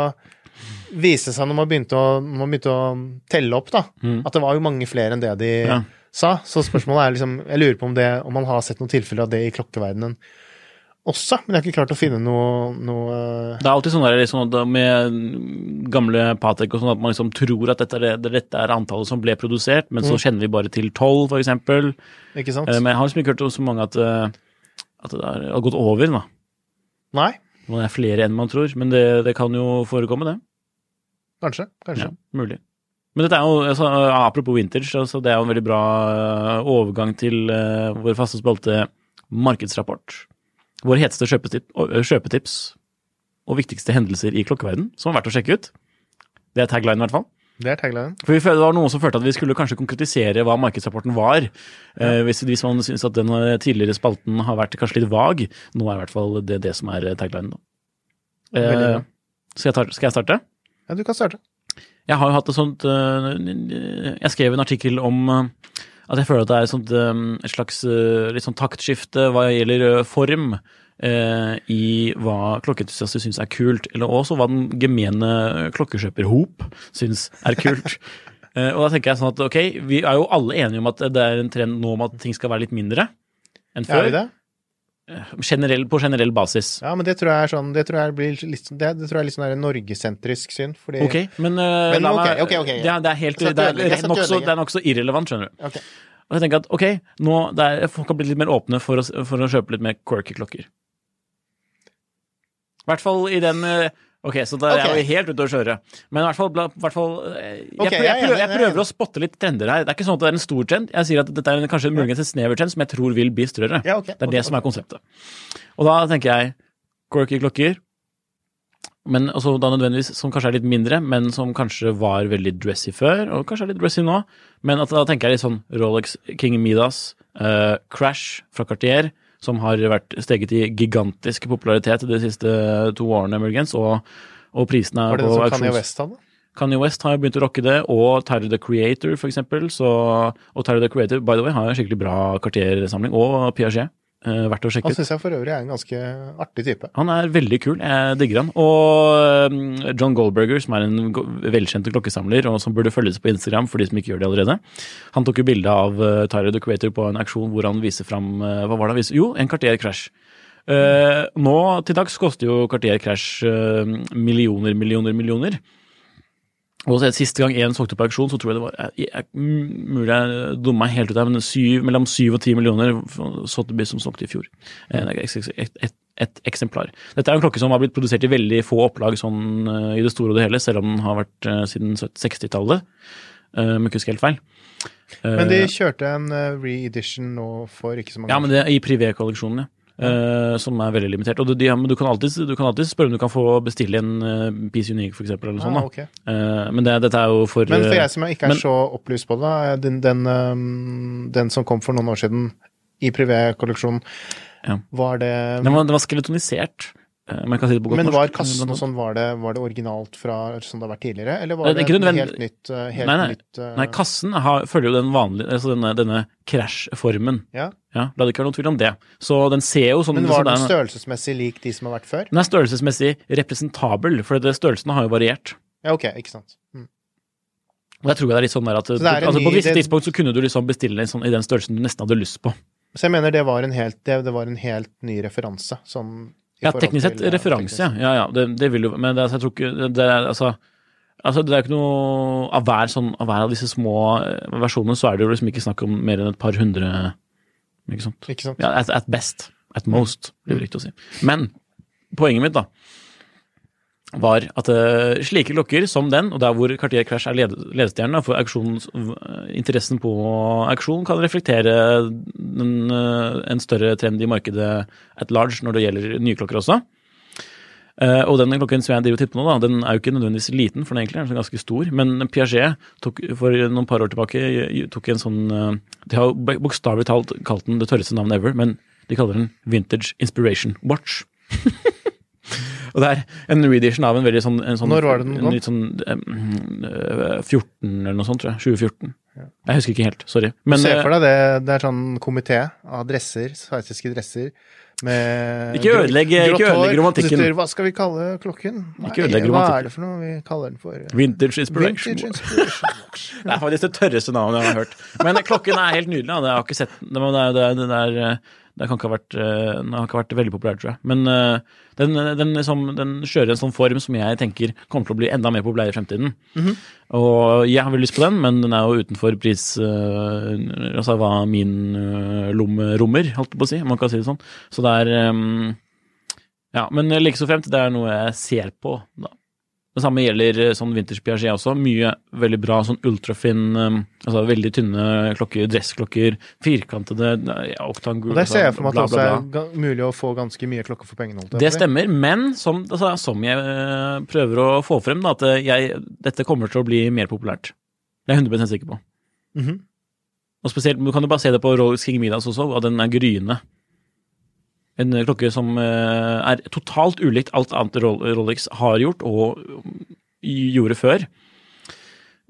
Speaker 3: viste det seg når man begynte å, man begynte å telle opp, da, at det var jo mange flere enn det de
Speaker 2: Mm. Ja.
Speaker 3: sa. Så spørsmålet er liksom Jeg lurer på om, det, om man har sett noen tilfeller av det i klokkeverdenen også, men jeg har ikke klart å finne noe, noe
Speaker 2: Det er alltid sånn der, liksom, med gamle Patek og sånn, at man liksom tror at dette er, dette er antallet som ble produsert, men så kjenner vi bare til tolv, eksempel.
Speaker 3: Ikke sant?
Speaker 2: Eh, Men jeg har liksom ikke hørt så mange at, eh, at det er- har gått over, da.
Speaker 3: Nei,
Speaker 2: Det er flere enn man tror, men det, det kan jo forekomme, det.
Speaker 3: kanskje. Kanskje.
Speaker 2: Ja, mulig. Men dette er jo, altså, apropos vintage, altså, det er jo en veldig bra eh, overgang til uh, vår faste spalte Markedsrapport. Våre heteste kjøpetips, kjøpetips og viktigste hendelser i klokkeverden, som er verdt å sjekke ut. Det er tagline, i hvert fall.
Speaker 3: Det er tagline.
Speaker 2: For vi følte, Det var noen som følte at vi skulle kanskje konkretisere hva markedsrapporten var. Eh, hvis, hvis man syns at den eh, tidligere spalten har vært kanskje litt vag. Nå er i hvert fall det det som er eh, taglinen. Eh, skal, jeg ta, skal jeg starte?
Speaker 3: Ja, du kan starte.
Speaker 2: Jeg har jo hatt et sånt Jeg skrev en artikkel om at jeg føler at det er et, sånt, øh, et slags øh, litt sånn taktskifte hva gjelder øh, form øh, i hva klokkeentusiaster syns er kult, eller også hva den gemene klokkekjøperhop syns er kult. <laughs> Eh, og da tenker jeg sånn at ok, vi er jo alle enige om at det er en trend nå om at ting skal være litt mindre enn
Speaker 3: Er
Speaker 2: før.
Speaker 3: vi det?
Speaker 2: Generell, på generell basis.
Speaker 3: Ja, men det tror jeg er sånn Det tror jeg blir litt, det, det tror jeg er litt sånn norgesentrisk syn, fordi
Speaker 2: Ok, men, uh,
Speaker 3: Men
Speaker 2: la
Speaker 3: ok,
Speaker 2: meg-
Speaker 3: ok, ok.
Speaker 2: Det, er, det er helt det er, nokså er nokså irrelevant, skjønner du.
Speaker 3: Okay.
Speaker 2: Og jeg tenker at ok, nå er, folk har blitt litt mer åpne for å, for å kjøpe litt mer quirky klokker. I hvert fall i den eh, Ok, så da er jeg jo helt ute å kjøre. Men i hvert fall, hvert fall eh, jeg, okay,
Speaker 3: jeg er
Speaker 2: prøver, jeg
Speaker 3: er
Speaker 2: prøver å spotte litt trender her. Det er ikke sånn at det er en stor trend. Jeg sier at dette er en, kanskje muligens en snever trend som jeg tror vil bli større.
Speaker 3: Ja, okay,
Speaker 2: det er
Speaker 3: okay,
Speaker 2: det som er konseptet. Og da tenker jeg quirky klokker, men også da nødvendigvis som kanskje er litt mindre, men som kanskje var veldig dressy før, og kanskje er litt dressy nå. Men da tenker jeg litt sånn Rolex King Midas, uh, Crash fra Cartier, som har vært steget i gigantisk popularitet de siste to årene, muligens, og, og prisene
Speaker 3: Var det
Speaker 2: på
Speaker 3: det som Kanye
Speaker 2: auksjons-
Speaker 3: West hadde?
Speaker 2: Kanye West har begynt å rocke det, og Tyler the Creator, for eksempel. Så, og Tyler the Creator, by the way, har en skikkelig bra Cartier-samling, og Piaget. Eh, verdt å sjekke
Speaker 3: Han
Speaker 2: ut.
Speaker 3: syns jeg for øvrig er en ganske artig type.
Speaker 2: Han er veldig kul, jeg digger han. Og um, John Goldberger, som er en velkjent klokkesamler, og som burde følges på Instagram for de som ikke gjør det allerede. Han tok jo bilde av uh, Tyler the Creator på en auksjon hvor han viser fram Hva var det han viser? Jo, en Cartier Crash. Nå til dags koster jo Cartier Crash millioner, millioner, millioner. Og så Siste gang én solgte på auksjon, så tror jeg det var jeg, jeg, Mulig jeg dumma meg helt ut her, men syv, mellom syv og ti millioner Sotheby's som solgte i fjor. Eh, Et, et, et, eksemplar. Dette er en klokke som har blitt produsert i veldig få opplag sånn eh, i det store og det hele, selv om den har vært eh, siden 60-tallet. Uh, ikke husker helt feil.
Speaker 3: Men de kjørte en re-edition nå for ikke så mange
Speaker 2: ja, men det er i privé-kolleksjonen, ja. Eh, som er veldig limitert. Og du, de, du, kan alltid, du kan alltid spørre om du kan få bestille en uh, Piece Unique, eksempel, eller noe
Speaker 3: Ah,
Speaker 2: sånt.
Speaker 3: ok.
Speaker 2: da. Eh, men det, dette er jo for
Speaker 3: Men for
Speaker 2: eh,
Speaker 3: jeg som ikke er
Speaker 2: men-
Speaker 3: så opplyst på det, den, den, um, den som kom for noen år siden i privé kolleksjon,
Speaker 2: Ja.
Speaker 3: var det
Speaker 2: Den var, den var skeletonisert. Eh, det på
Speaker 3: Men var kassen og sånn, var det, var det originalt fra som det har vært tidligere, eller var
Speaker 2: det,
Speaker 3: det,
Speaker 2: ikke
Speaker 3: helt nytt, uh, helt
Speaker 2: Nei, nei.
Speaker 3: nytt uh,
Speaker 2: Nei, kassen har, følger jo den vanlige, altså denne, denne crash-formen.
Speaker 3: Ja.
Speaker 2: Ja, La det ikke være noen tvil om det. Så den ser jo sånn
Speaker 3: Men var den
Speaker 2: den-
Speaker 3: størrelsesmessig lik de som har vært før?
Speaker 2: Den er størrelsesmessig representabel, for det, størrelsen har jo variert.
Speaker 3: Ja, ok, ikke sant. Mm.
Speaker 2: Og jeg tror det er litt sånn der at
Speaker 3: så
Speaker 2: altså, På
Speaker 3: ny-
Speaker 2: et visst
Speaker 3: det-
Speaker 2: tidspunkt så kunne du liksom bestille en sånn, i den størrelsen du nesten hadde lyst på.
Speaker 3: Så jeg mener det var en helt, det, det var en helt ny referanse, sånn
Speaker 2: Ja, teknisk sett referanse, ja. ja, ja det, det vil jo Men det, altså, jeg tror ikke det, er altså Altså, det er ikke noe Av hver, sånn, av hver av disse små eh, versjonene så er det jo liksom ikke snakk om mer enn et par hundre Ikke sant?
Speaker 3: Ikke sant?
Speaker 2: Ja, at, at best. At most, blir det riktig å si. Men poenget mitt, da, var at eh, slike klokker som den, og der hvor Cartier Crash er led for eh, interessen på auksjon, kan reflektere den, eh, en større trend i markedet at large når det gjelder nye klokker også. Og den klokken som jeg driver og titter på nå, da, den er jo ikke nødvendigvis liten, for den egentlig er den ganske stor. Men Piaget tok for noen par år tilbake tok en sånn De har bokstavelig talt kalt den det tørreste navnet ever, men de kaller den Vintage Inspiration Watch. <laughs> og det er en reedition av en veldig sånn, en sånn
Speaker 3: Når var det den
Speaker 2: en
Speaker 3: kom?
Speaker 2: Litt sånn eh, 14 eller noe sånt, tror jeg. 2014. Jeg husker ikke helt, sorry. Men
Speaker 3: Se
Speaker 2: eh,
Speaker 3: for deg det, det er sånn komité av dresser, sveitsiske dresser, med
Speaker 2: Ikke ødelegg- ikke ødelegg romantikken.
Speaker 3: Hva skal vi kalle klokken?
Speaker 2: Ikke ødelegg
Speaker 3: Hva er det for noe vi kaller den for?
Speaker 2: Vintage Inspiration
Speaker 3: Vintage Inspiration <laughs>
Speaker 2: Det er faktisk det tørreste navnet jeg har hørt. Men klokken er helt nydelig. Det har ikke sett. Det, det, er- det, det, eh, det kan ikke ha vært, eh, den har ikke vært veldig populær, tror jeg. Men eh, den, den, liksom, den kjører en sånn form som jeg tenker kommer til å bli enda mer populær i fremtiden. Og jeg har veldig lyst på den, men den er jo utenfor pris eh, Altså hva min lomme rommer, holdt jeg på å si, man kan si det sånn. Så det er Ja, men like så fremt, det er noe jeg ser på, da. Det samme gjelder eh, sånn vintage Piaget også. Mye veldig bra sånn ultrafin, um, altså veldig tynne klokker, dressklokker, firkantede, ja, oktangul
Speaker 3: der ser jeg for meg at det også er mulig å få ganske mye klokker for pengene.
Speaker 2: Det stemmer, men som, altså, som jeg eh, prøver å få frem, da, at jeg, dette kommer til å bli mer populært. Det er jeg 100 sikker på.
Speaker 3: Mhm.
Speaker 2: Og spesielt, Du kan jo bare se det på Rolex King Midas også, at den er gryende. En klokke som eh, er totalt ulikt alt annet Rolex har gjort og gjorde før.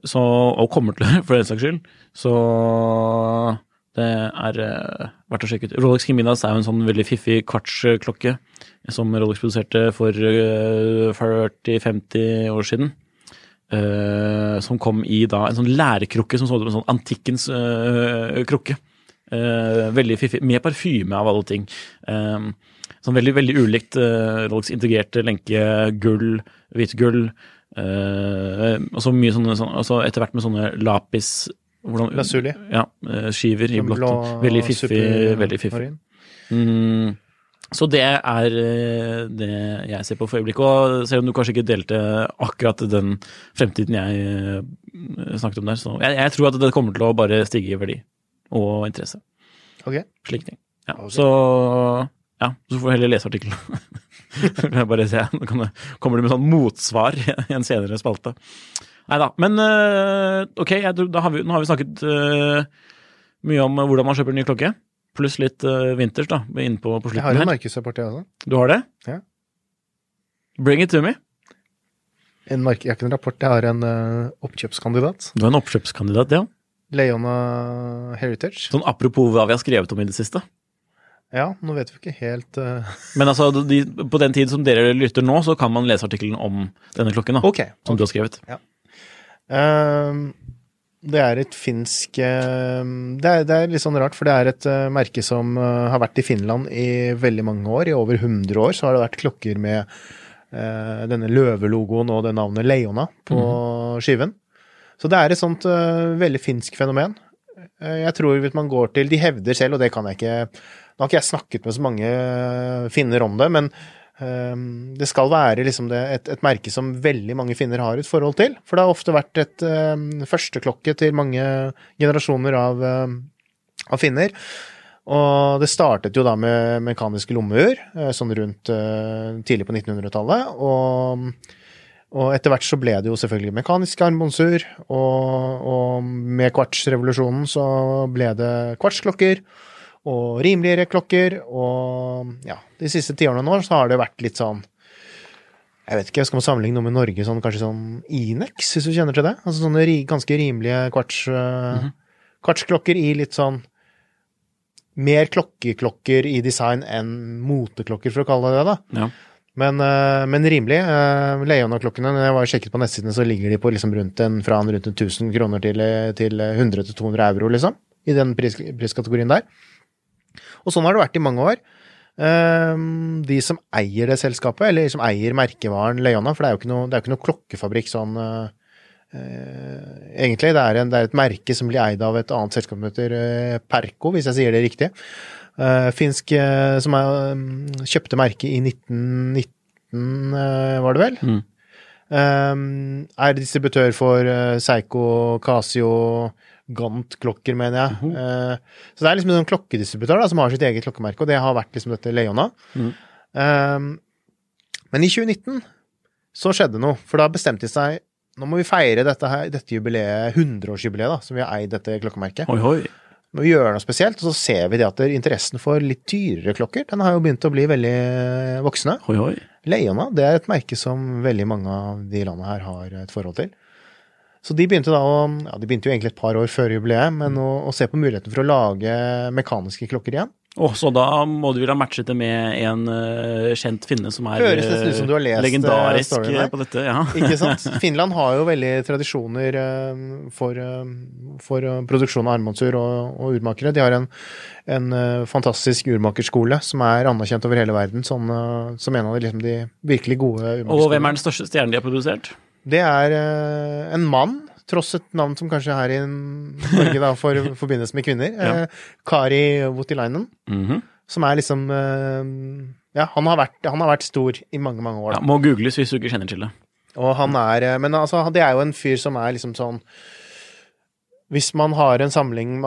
Speaker 2: Så, og kommer til å <laughs> gjøre, for den saks skyld. Så det er eh, verdt å sjekke ut. Rolex Kiminas er jo en sånn veldig fiffig kvartsklokke som Rolex produserte for eh, 40-50 år siden. Eh, som kom i da en sånn lærekrukke som så ut som en sånn antikkens eh, krukke. Eh, veldig fiffig. Med parfyme av alle ting. Eh, sånn veldig, veldig ulikt uh, Rolex integrerte lenke, gull, hvitt gull. eh, og så mye sånne, sånn, etter hvert med sånne lapis hvordan,
Speaker 3: Lasuli.
Speaker 2: Ja, eh, skiver i blått. Veldig fiffig. Veldig fiffig. Mm, Så det er eh, det jeg ser på for øyeblikket. Og selv om du kanskje ikke delte akkurat den fremtiden jeg eh, snakket om der, så jeg, jeg tror at det kommer til å bare stige i verdi og interesse.
Speaker 3: Ok.
Speaker 2: Slike ting. Ja, Så ja, så får du heller lese artikkelen. <laughs> Bare se. Nå kommer det med sånn motsvar i en senere spalte. Nei da. Men eh, ok, jeg tror, da har vi, nå har vi snakket eh, mye om hvordan man kjøper en ny klokke. Pluss litt uh, vinters, da, innpå på, her.
Speaker 3: Jeg har en markedsrapport, jeg også.
Speaker 2: Du har det?
Speaker 3: Ja.
Speaker 2: Bring it to me.
Speaker 3: En mark jeg har ikke en rapport, jeg har en eh, oppkjøpskandidat.
Speaker 2: Du har en oppkjøpskandidat, ja.
Speaker 3: Leona Heritage.
Speaker 2: Sånn apropos hva vi har skrevet om i det siste.
Speaker 3: Ja, nå vet vi ikke helt uh...
Speaker 2: Men altså, de, på den tid som dere lytter nå, så kan man lese artikkelen om denne klokken, da.
Speaker 3: okay,
Speaker 2: Som du har skrevet.
Speaker 3: Ehm, det er et finsk ehm, det, er, det er litt sånn rart, for det er et eh, merke som eh, har vært i Finland i veldig mange år. I over 100 år så har det vært klokker med denne løvelogoen og det navnet Leona på skiven. Så det er et sånt uh, veldig finsk fenomen. Uh, jeg tror hvis man går til De hevder selv, og det kan jeg ikke Nå har ikke jeg snakket med så mange eh, finner om det, men Ehm, Det skal være liksom det, et, et merke som veldig mange finner har et forhold til. For det har ofte vært et um, førsteklokke til mange generasjoner av, um, av finner. Og det startet jo da med mekaniske lommeur, sånn rundt tidlig på 1900-tallet. Og, og etter hvert så ble det jo selvfølgelig mekanisk armbåndsur, og, og med kvartsrevolusjonen så ble det kvartsklokker og rimeligere klokker, og ja, de siste tiårene nå så har det vært litt sånn jeg vet ikke, Skal man sammenligne noe med Norge, sånn, kanskje sånn Inex, hvis du kjenner til det? Altså Sånne ri, ganske rimelige kvarts, uh, kvartsklokker i litt sånn Mer klokkeklokker i design enn moteklokker, for å kalle det det. da.
Speaker 2: Ja.
Speaker 3: Men, eh, men rimelig. Uh, Leona-klokkene, når jeg var sjekket på nettsidene, så ligger de på liksom rundt en, fra en rundt 1000 kroner til, eh, til 100-200 euro, liksom. I den pris, priskategorien der. Og sånn har det vært i mange år. Ehm, de som eier det selskapet, eller som eier merkevaren Leona, for det er jo ikke noe, jo ikke noe klokkefabrikk sånn eh, eh, egentlig. Det er, en, det er et merke som blir eid av et annet selskap som heter eh, Perko, hvis jeg sier det riktig. Eh, finsk eh, som er, mm, kjøpte merket i 1919, eh, var det vel?
Speaker 2: Mm.
Speaker 3: Um, er distributør for uh, Seigo, Casio, Gant-klokker, mener jeg. Uh, så det er liksom en sånn klokkedistributør da, som har sitt eget klokkemerke, og det har vært liksom dette Leona.
Speaker 2: Mm.
Speaker 3: Um, men i 2019 så skjedde noe, for da bestemte de seg nå må vi feire dette, her, dette jubileet, 100-årsjubileet, da, som vi har eid dette klokkemerket.
Speaker 2: Oi, oi.
Speaker 3: Må vi gjøre noe spesielt, og så ser vi det at interessen for litt dyrere klokker, den har jo begynt å bli veldig voksende.
Speaker 2: Oi, oi.
Speaker 3: Leona det er et merke som veldig mange av de landene her har et forhold til. Så de begynte da å Ja, de begynte jo egentlig et par år før jubileet, men å, å se på muligheten for å lage mekaniske klokker igjen.
Speaker 2: Åh, så da må du vel ha matchet det med en uh, kjent finne som er
Speaker 3: Høres nesten ut som du har lest, eh,
Speaker 2: legendarisk
Speaker 3: storyen
Speaker 2: eh, på dette. Ja. <laughs>
Speaker 3: Ikke sant? <laughs> Finland har jo veldig tradisjoner uh, for, uh, for eh, produksjon av armbåndsur og, og urmakere. De har en, en eh, fantastisk urmakerskole som er anerkjent over hele verden eh, som en av de, liksom, de virkelig gode
Speaker 2: Og hvem er den største stjernen de har produsert?
Speaker 3: Det er eh, en mann, tross et navn som kanskje her i Norge da for, <laughs> forbindes med kvinner.
Speaker 2: Ja.
Speaker 3: eh, Kari Voutilainen,
Speaker 2: -hmm.
Speaker 3: som er liksom eh, Ja, han har, vært, han har vært stor i mange, mange år.
Speaker 2: ja, må googles hvis du ikke kjenner til det.
Speaker 3: Og han er eh, Men altså, det er jo en fyr som er liksom sånn Hvis man har en samling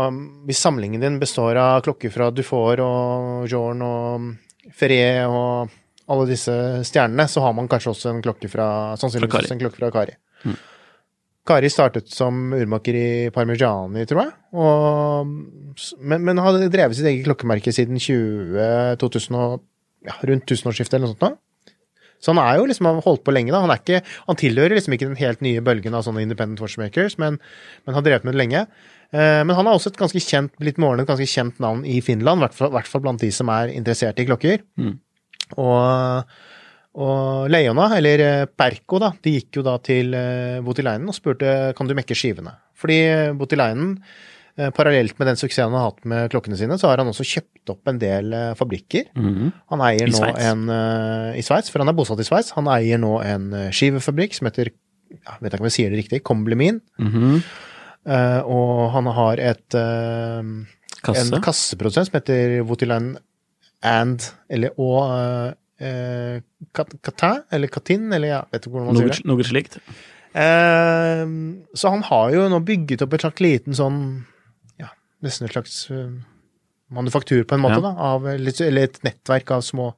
Speaker 3: Hvis samlingen din består av klokker fra Dufour og Jorn og Ferré og alle disse stjernene, så har man kanskje også en klokke fra Sannsynligvis en klokke fra Kari.
Speaker 2: Mm.
Speaker 3: Kari startet som urmaker i Parmigiani, tror jeg. Og, men, men hadde drevet sitt eget klokkemerke siden 20, 2000 og, ja, rundt tusenårsskiftet eller noe sånt. da. Så han er jo liksom holdt på lenge, da. Han, er ikke, han tilhører liksom ikke den helt nye bølgen av sånne independent watchmakers, men, men har drevet med det lenge. Eh, men han har også et ganske kjent, blitt målende, ganske kjent navn i Finland, i hvert fall blant de som er interessert i klokker.
Speaker 2: Mm.
Speaker 3: Og, og Leona, eller eh, Perko, da, de gikk jo da til Botileinen og spurte kan du mekke skivene. Fordi eh, parallelt med den suksessen han har hatt med klokkene sine, så har han også kjøpt opp en del fabrikker. fabrikker.
Speaker 2: -hmm.
Speaker 3: Han eier
Speaker 2: I
Speaker 3: nå
Speaker 2: Sveits.
Speaker 3: en eh, I Sveits, for han er bosatt i Sveits. Han eier nå en eh, skivefabrikk som heter ja, vet jeg ikke om jeg sier det riktig, Comblemin.
Speaker 2: Mhm.
Speaker 3: Eh, og han har et eh,
Speaker 2: Kasse.
Speaker 3: en kasseprodusent som heter Voutilainen and eller og uh, Katin, eller Katin, eller jeg vet ikke hvordan man
Speaker 2: Noe,
Speaker 3: sier det.
Speaker 2: noe slikt.
Speaker 3: Eh, så han har jo nå bygget opp et slags liten sånn ja, nesten et slags uh, manufaktur på en måte,
Speaker 2: Ja.
Speaker 3: da, av, eller et nettverk av små,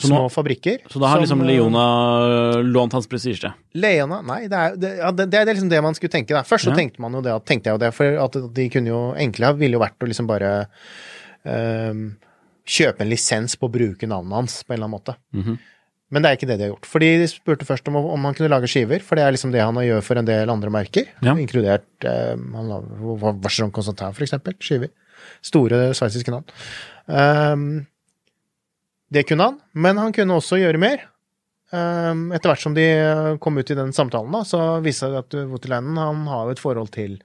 Speaker 2: Så
Speaker 3: små
Speaker 2: nå-
Speaker 3: fabrikker.
Speaker 2: Så da har
Speaker 3: som,
Speaker 2: liksom
Speaker 3: eh,
Speaker 2: Leona lånt hans prestisje.
Speaker 3: Leona Nei, det er, det, ja, det, det er liksom det man skulle tenke. Da. Først så
Speaker 2: Ja.
Speaker 3: tenkte man jo det, tenkte jeg jo det, for at de kunne jo Enkle ville jo vært å liksom bare ehm, kjøpe en lisens på å bruke navnet hans på en eller annen måte.
Speaker 2: Mhm.
Speaker 3: Men det er ikke det de har gjort. Fordi de spurte først om, om han kunne lage skiver, for det er liksom det han gjør for en del andre merker.
Speaker 2: Ja.
Speaker 3: Inkludert eh, han Vacheron Constantin, for eksempel. Skiver. Store sveitsiske navn. Um, det kunne han, men han kunne også gjøre mer. Um, etter hvert som de eh, kom ut i den samtalen, da, så viste det seg at Voutilainen har jo et forhold til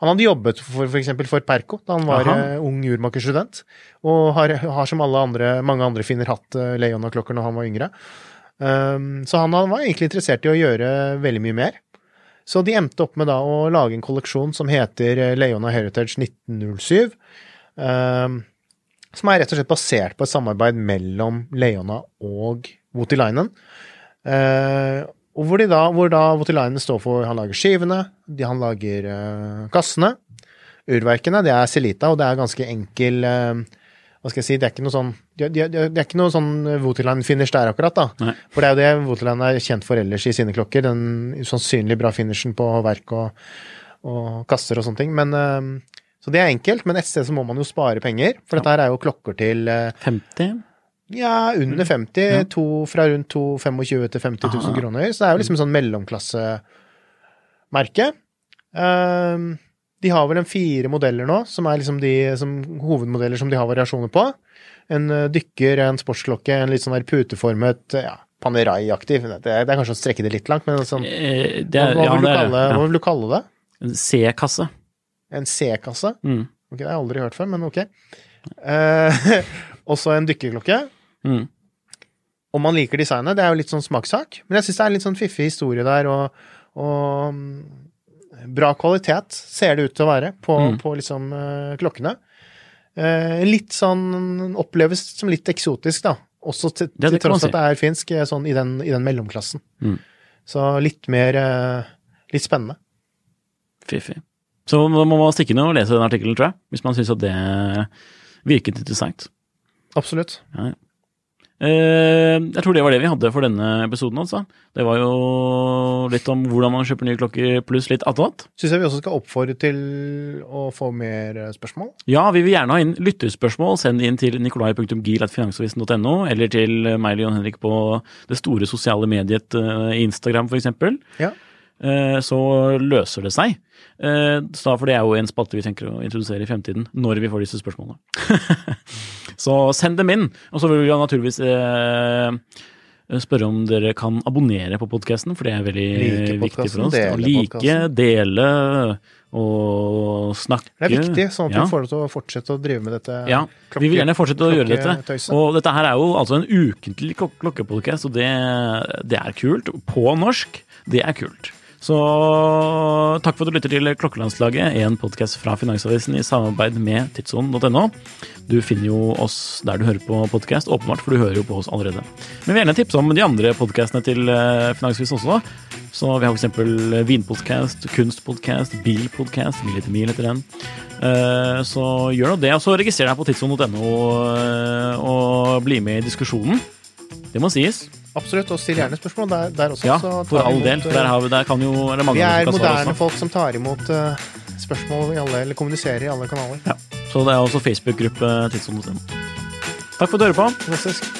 Speaker 3: Han hadde jobbet for f.eks. For, for Perco da han var
Speaker 2: Aha.
Speaker 3: eh, ung jordmakerstudent, og har, har som andre, mange andre finner hatt uh, Leona-klokker når han var yngre. Um, så han, han var egentlig interessert i å gjøre veldig mye mer. Så de endte opp med da å lage en kolleksjon som heter eh, Leona Heritage 1907. Um, som er rett og slett basert på et samarbeid mellom Leona og Voutilainen. Eh, og hvor, da, hvor da Voutilainen står for Han lager skivene, de, han lager uh, kassene. Urverkene, det er Celita, og det er ganske enkel uh, Hva skal jeg si, det er ikke noe sånn Det, er ikke noe sånn Voutilainen-finish der, akkurat, da.
Speaker 2: Nei.
Speaker 3: For det er jo det Voutilainen er kjent for ellers i sine klokker. Den usannsynlig bra finishen på verk og, og kasser og sånne ting. Men eh, så det er enkelt, men et sted så må man jo spare penger. For dette her er jo klokker til eh,
Speaker 2: 50?
Speaker 3: Ja, under 50.
Speaker 2: Ja.
Speaker 3: To, fra rundt to, 25 til 50 000
Speaker 2: Aha.
Speaker 3: kroner. Så det er jo liksom sånn mellomklassemerke. Um, de har vel en fire modeller nå, som er liksom de som, hovedmodeller som de har variasjoner på. En eh, dykker, en sportsklokke, en litt sånn der puteformet ja, Panerai-aktig. Det, det er kanskje å strekke det litt langt, men sånn,
Speaker 2: Eh, Det
Speaker 3: hva,
Speaker 2: er,
Speaker 3: hva,
Speaker 2: ja,
Speaker 3: vil du
Speaker 2: er
Speaker 3: kalle, hva vil du kalle det?
Speaker 2: En C-kasse.
Speaker 3: En C-kasse?
Speaker 2: Mm.
Speaker 3: Ok, det har jeg aldri hørt før, men ok. Uh, <laughs> også en dykkerklokke.
Speaker 2: Mm.
Speaker 3: Om man liker designet, det er jo litt sånn smakssak. Men jeg syns det er en litt sånn fiffig historie der, og, og bra kvalitet ser det ut til å være på,
Speaker 2: Mm.
Speaker 3: på liksom eh, klokkene. Eh, litt sånn oppleves som litt eksotisk, da. Også til, til tross at det er finsk, eh, sånn i den, i den mellomklassen.
Speaker 2: Mm.
Speaker 3: Så litt mer Litt spennende.
Speaker 2: Fiffig. Så må må man stikke inn og lese den artikkelen, tror jeg. Hvis man syns at det virket interessant.
Speaker 3: Absolutt.
Speaker 2: Ja, ja. Eh, jeg tror det var det vi hadde for denne episoden, altså. Det var jo litt om hvordan man kjøper nye klokker, pluss litt attåt.
Speaker 3: Syns jeg vi også skal oppfordre til å få mer eh, spørsmål.
Speaker 2: Ja, vi vil gjerne ha inn lytterspørsmål. Send inn til nikolai.gil.finansavisen.no, eller til meg eller Jon Henrik på det store sosiale mediet eh, Instagram, eksempel.
Speaker 3: Ja.
Speaker 2: Så løser det seg. For det er jo en spalte vi tenker å introdusere i fremtiden, når vi får disse spørsmålene. <laughs> så send dem inn. Og så vil vi naturligvis eh, spørre om dere kan abonnere på podkasten, for det er veldig
Speaker 3: Like
Speaker 2: viktig for oss.
Speaker 3: dele
Speaker 2: like, dele og snakke.
Speaker 3: Det er viktig, sånn at
Speaker 2: Ja.
Speaker 3: vi får til å fortsette å drive med dette.
Speaker 2: Ja, vi vil gjerne fortsette å gjøre dette. Og dette her er jo altså en ukentlig klokkepodkast, og det, det er kult. På norsk. Det er kult. Så takk for at du lytter til Klokkelandslaget, en podkast fra Finansavisen i samarbeid med tidssonen.no. Du finner jo oss der du hører på podkast, åpenbart, for du hører jo på oss allerede. Men vi vil gjerne tipse om de andre podkastene til eh, Finansavisen også. Så vi har f.eks. vinpodkast, kunstpodkast, bilpodkast, Mil etter mil etter den. Eh, Så gjør nå det, og så registrer deg på tidssonen.no eh, og bli med i diskusjonen. Det må sies.
Speaker 3: Absolutt, og still gjerne spørsmål der, der også.
Speaker 2: Ja, for all del. For der, har vi, der kan jo er det mange
Speaker 3: vi er moderne folk som tar imot uh, spørsmål i alle, eller kommuniserer i alle kanaler.
Speaker 2: Ja. Så det er også Facebook-gruppe tidssonen.no. Takk for at du hører på.
Speaker 3: Fantastisk.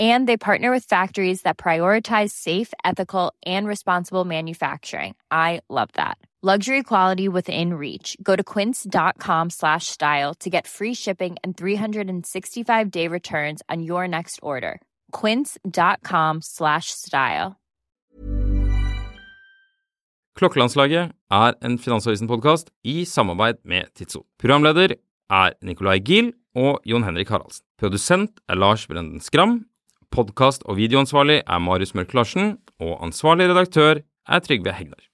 Speaker 6: And they partner with factories that prioritize safe, ethical, and responsible manufacturing. I love that. Luxury quality within reach. Go to quince.com slash style to get free shipping and 365 day returns on your next order. Quince.com slash style.
Speaker 7: Klokkelandslaget er en Finansavisen-podkast i samarbeid med Tidso. Programleder er Nicolai gill og Jon Henrik Haraldsen. Produsent er Lars Brenden Skram. Podkast- og videoansvarlig er Marius Mørk Larsen. Og ansvarlig redaktør er Trygve Hegnar.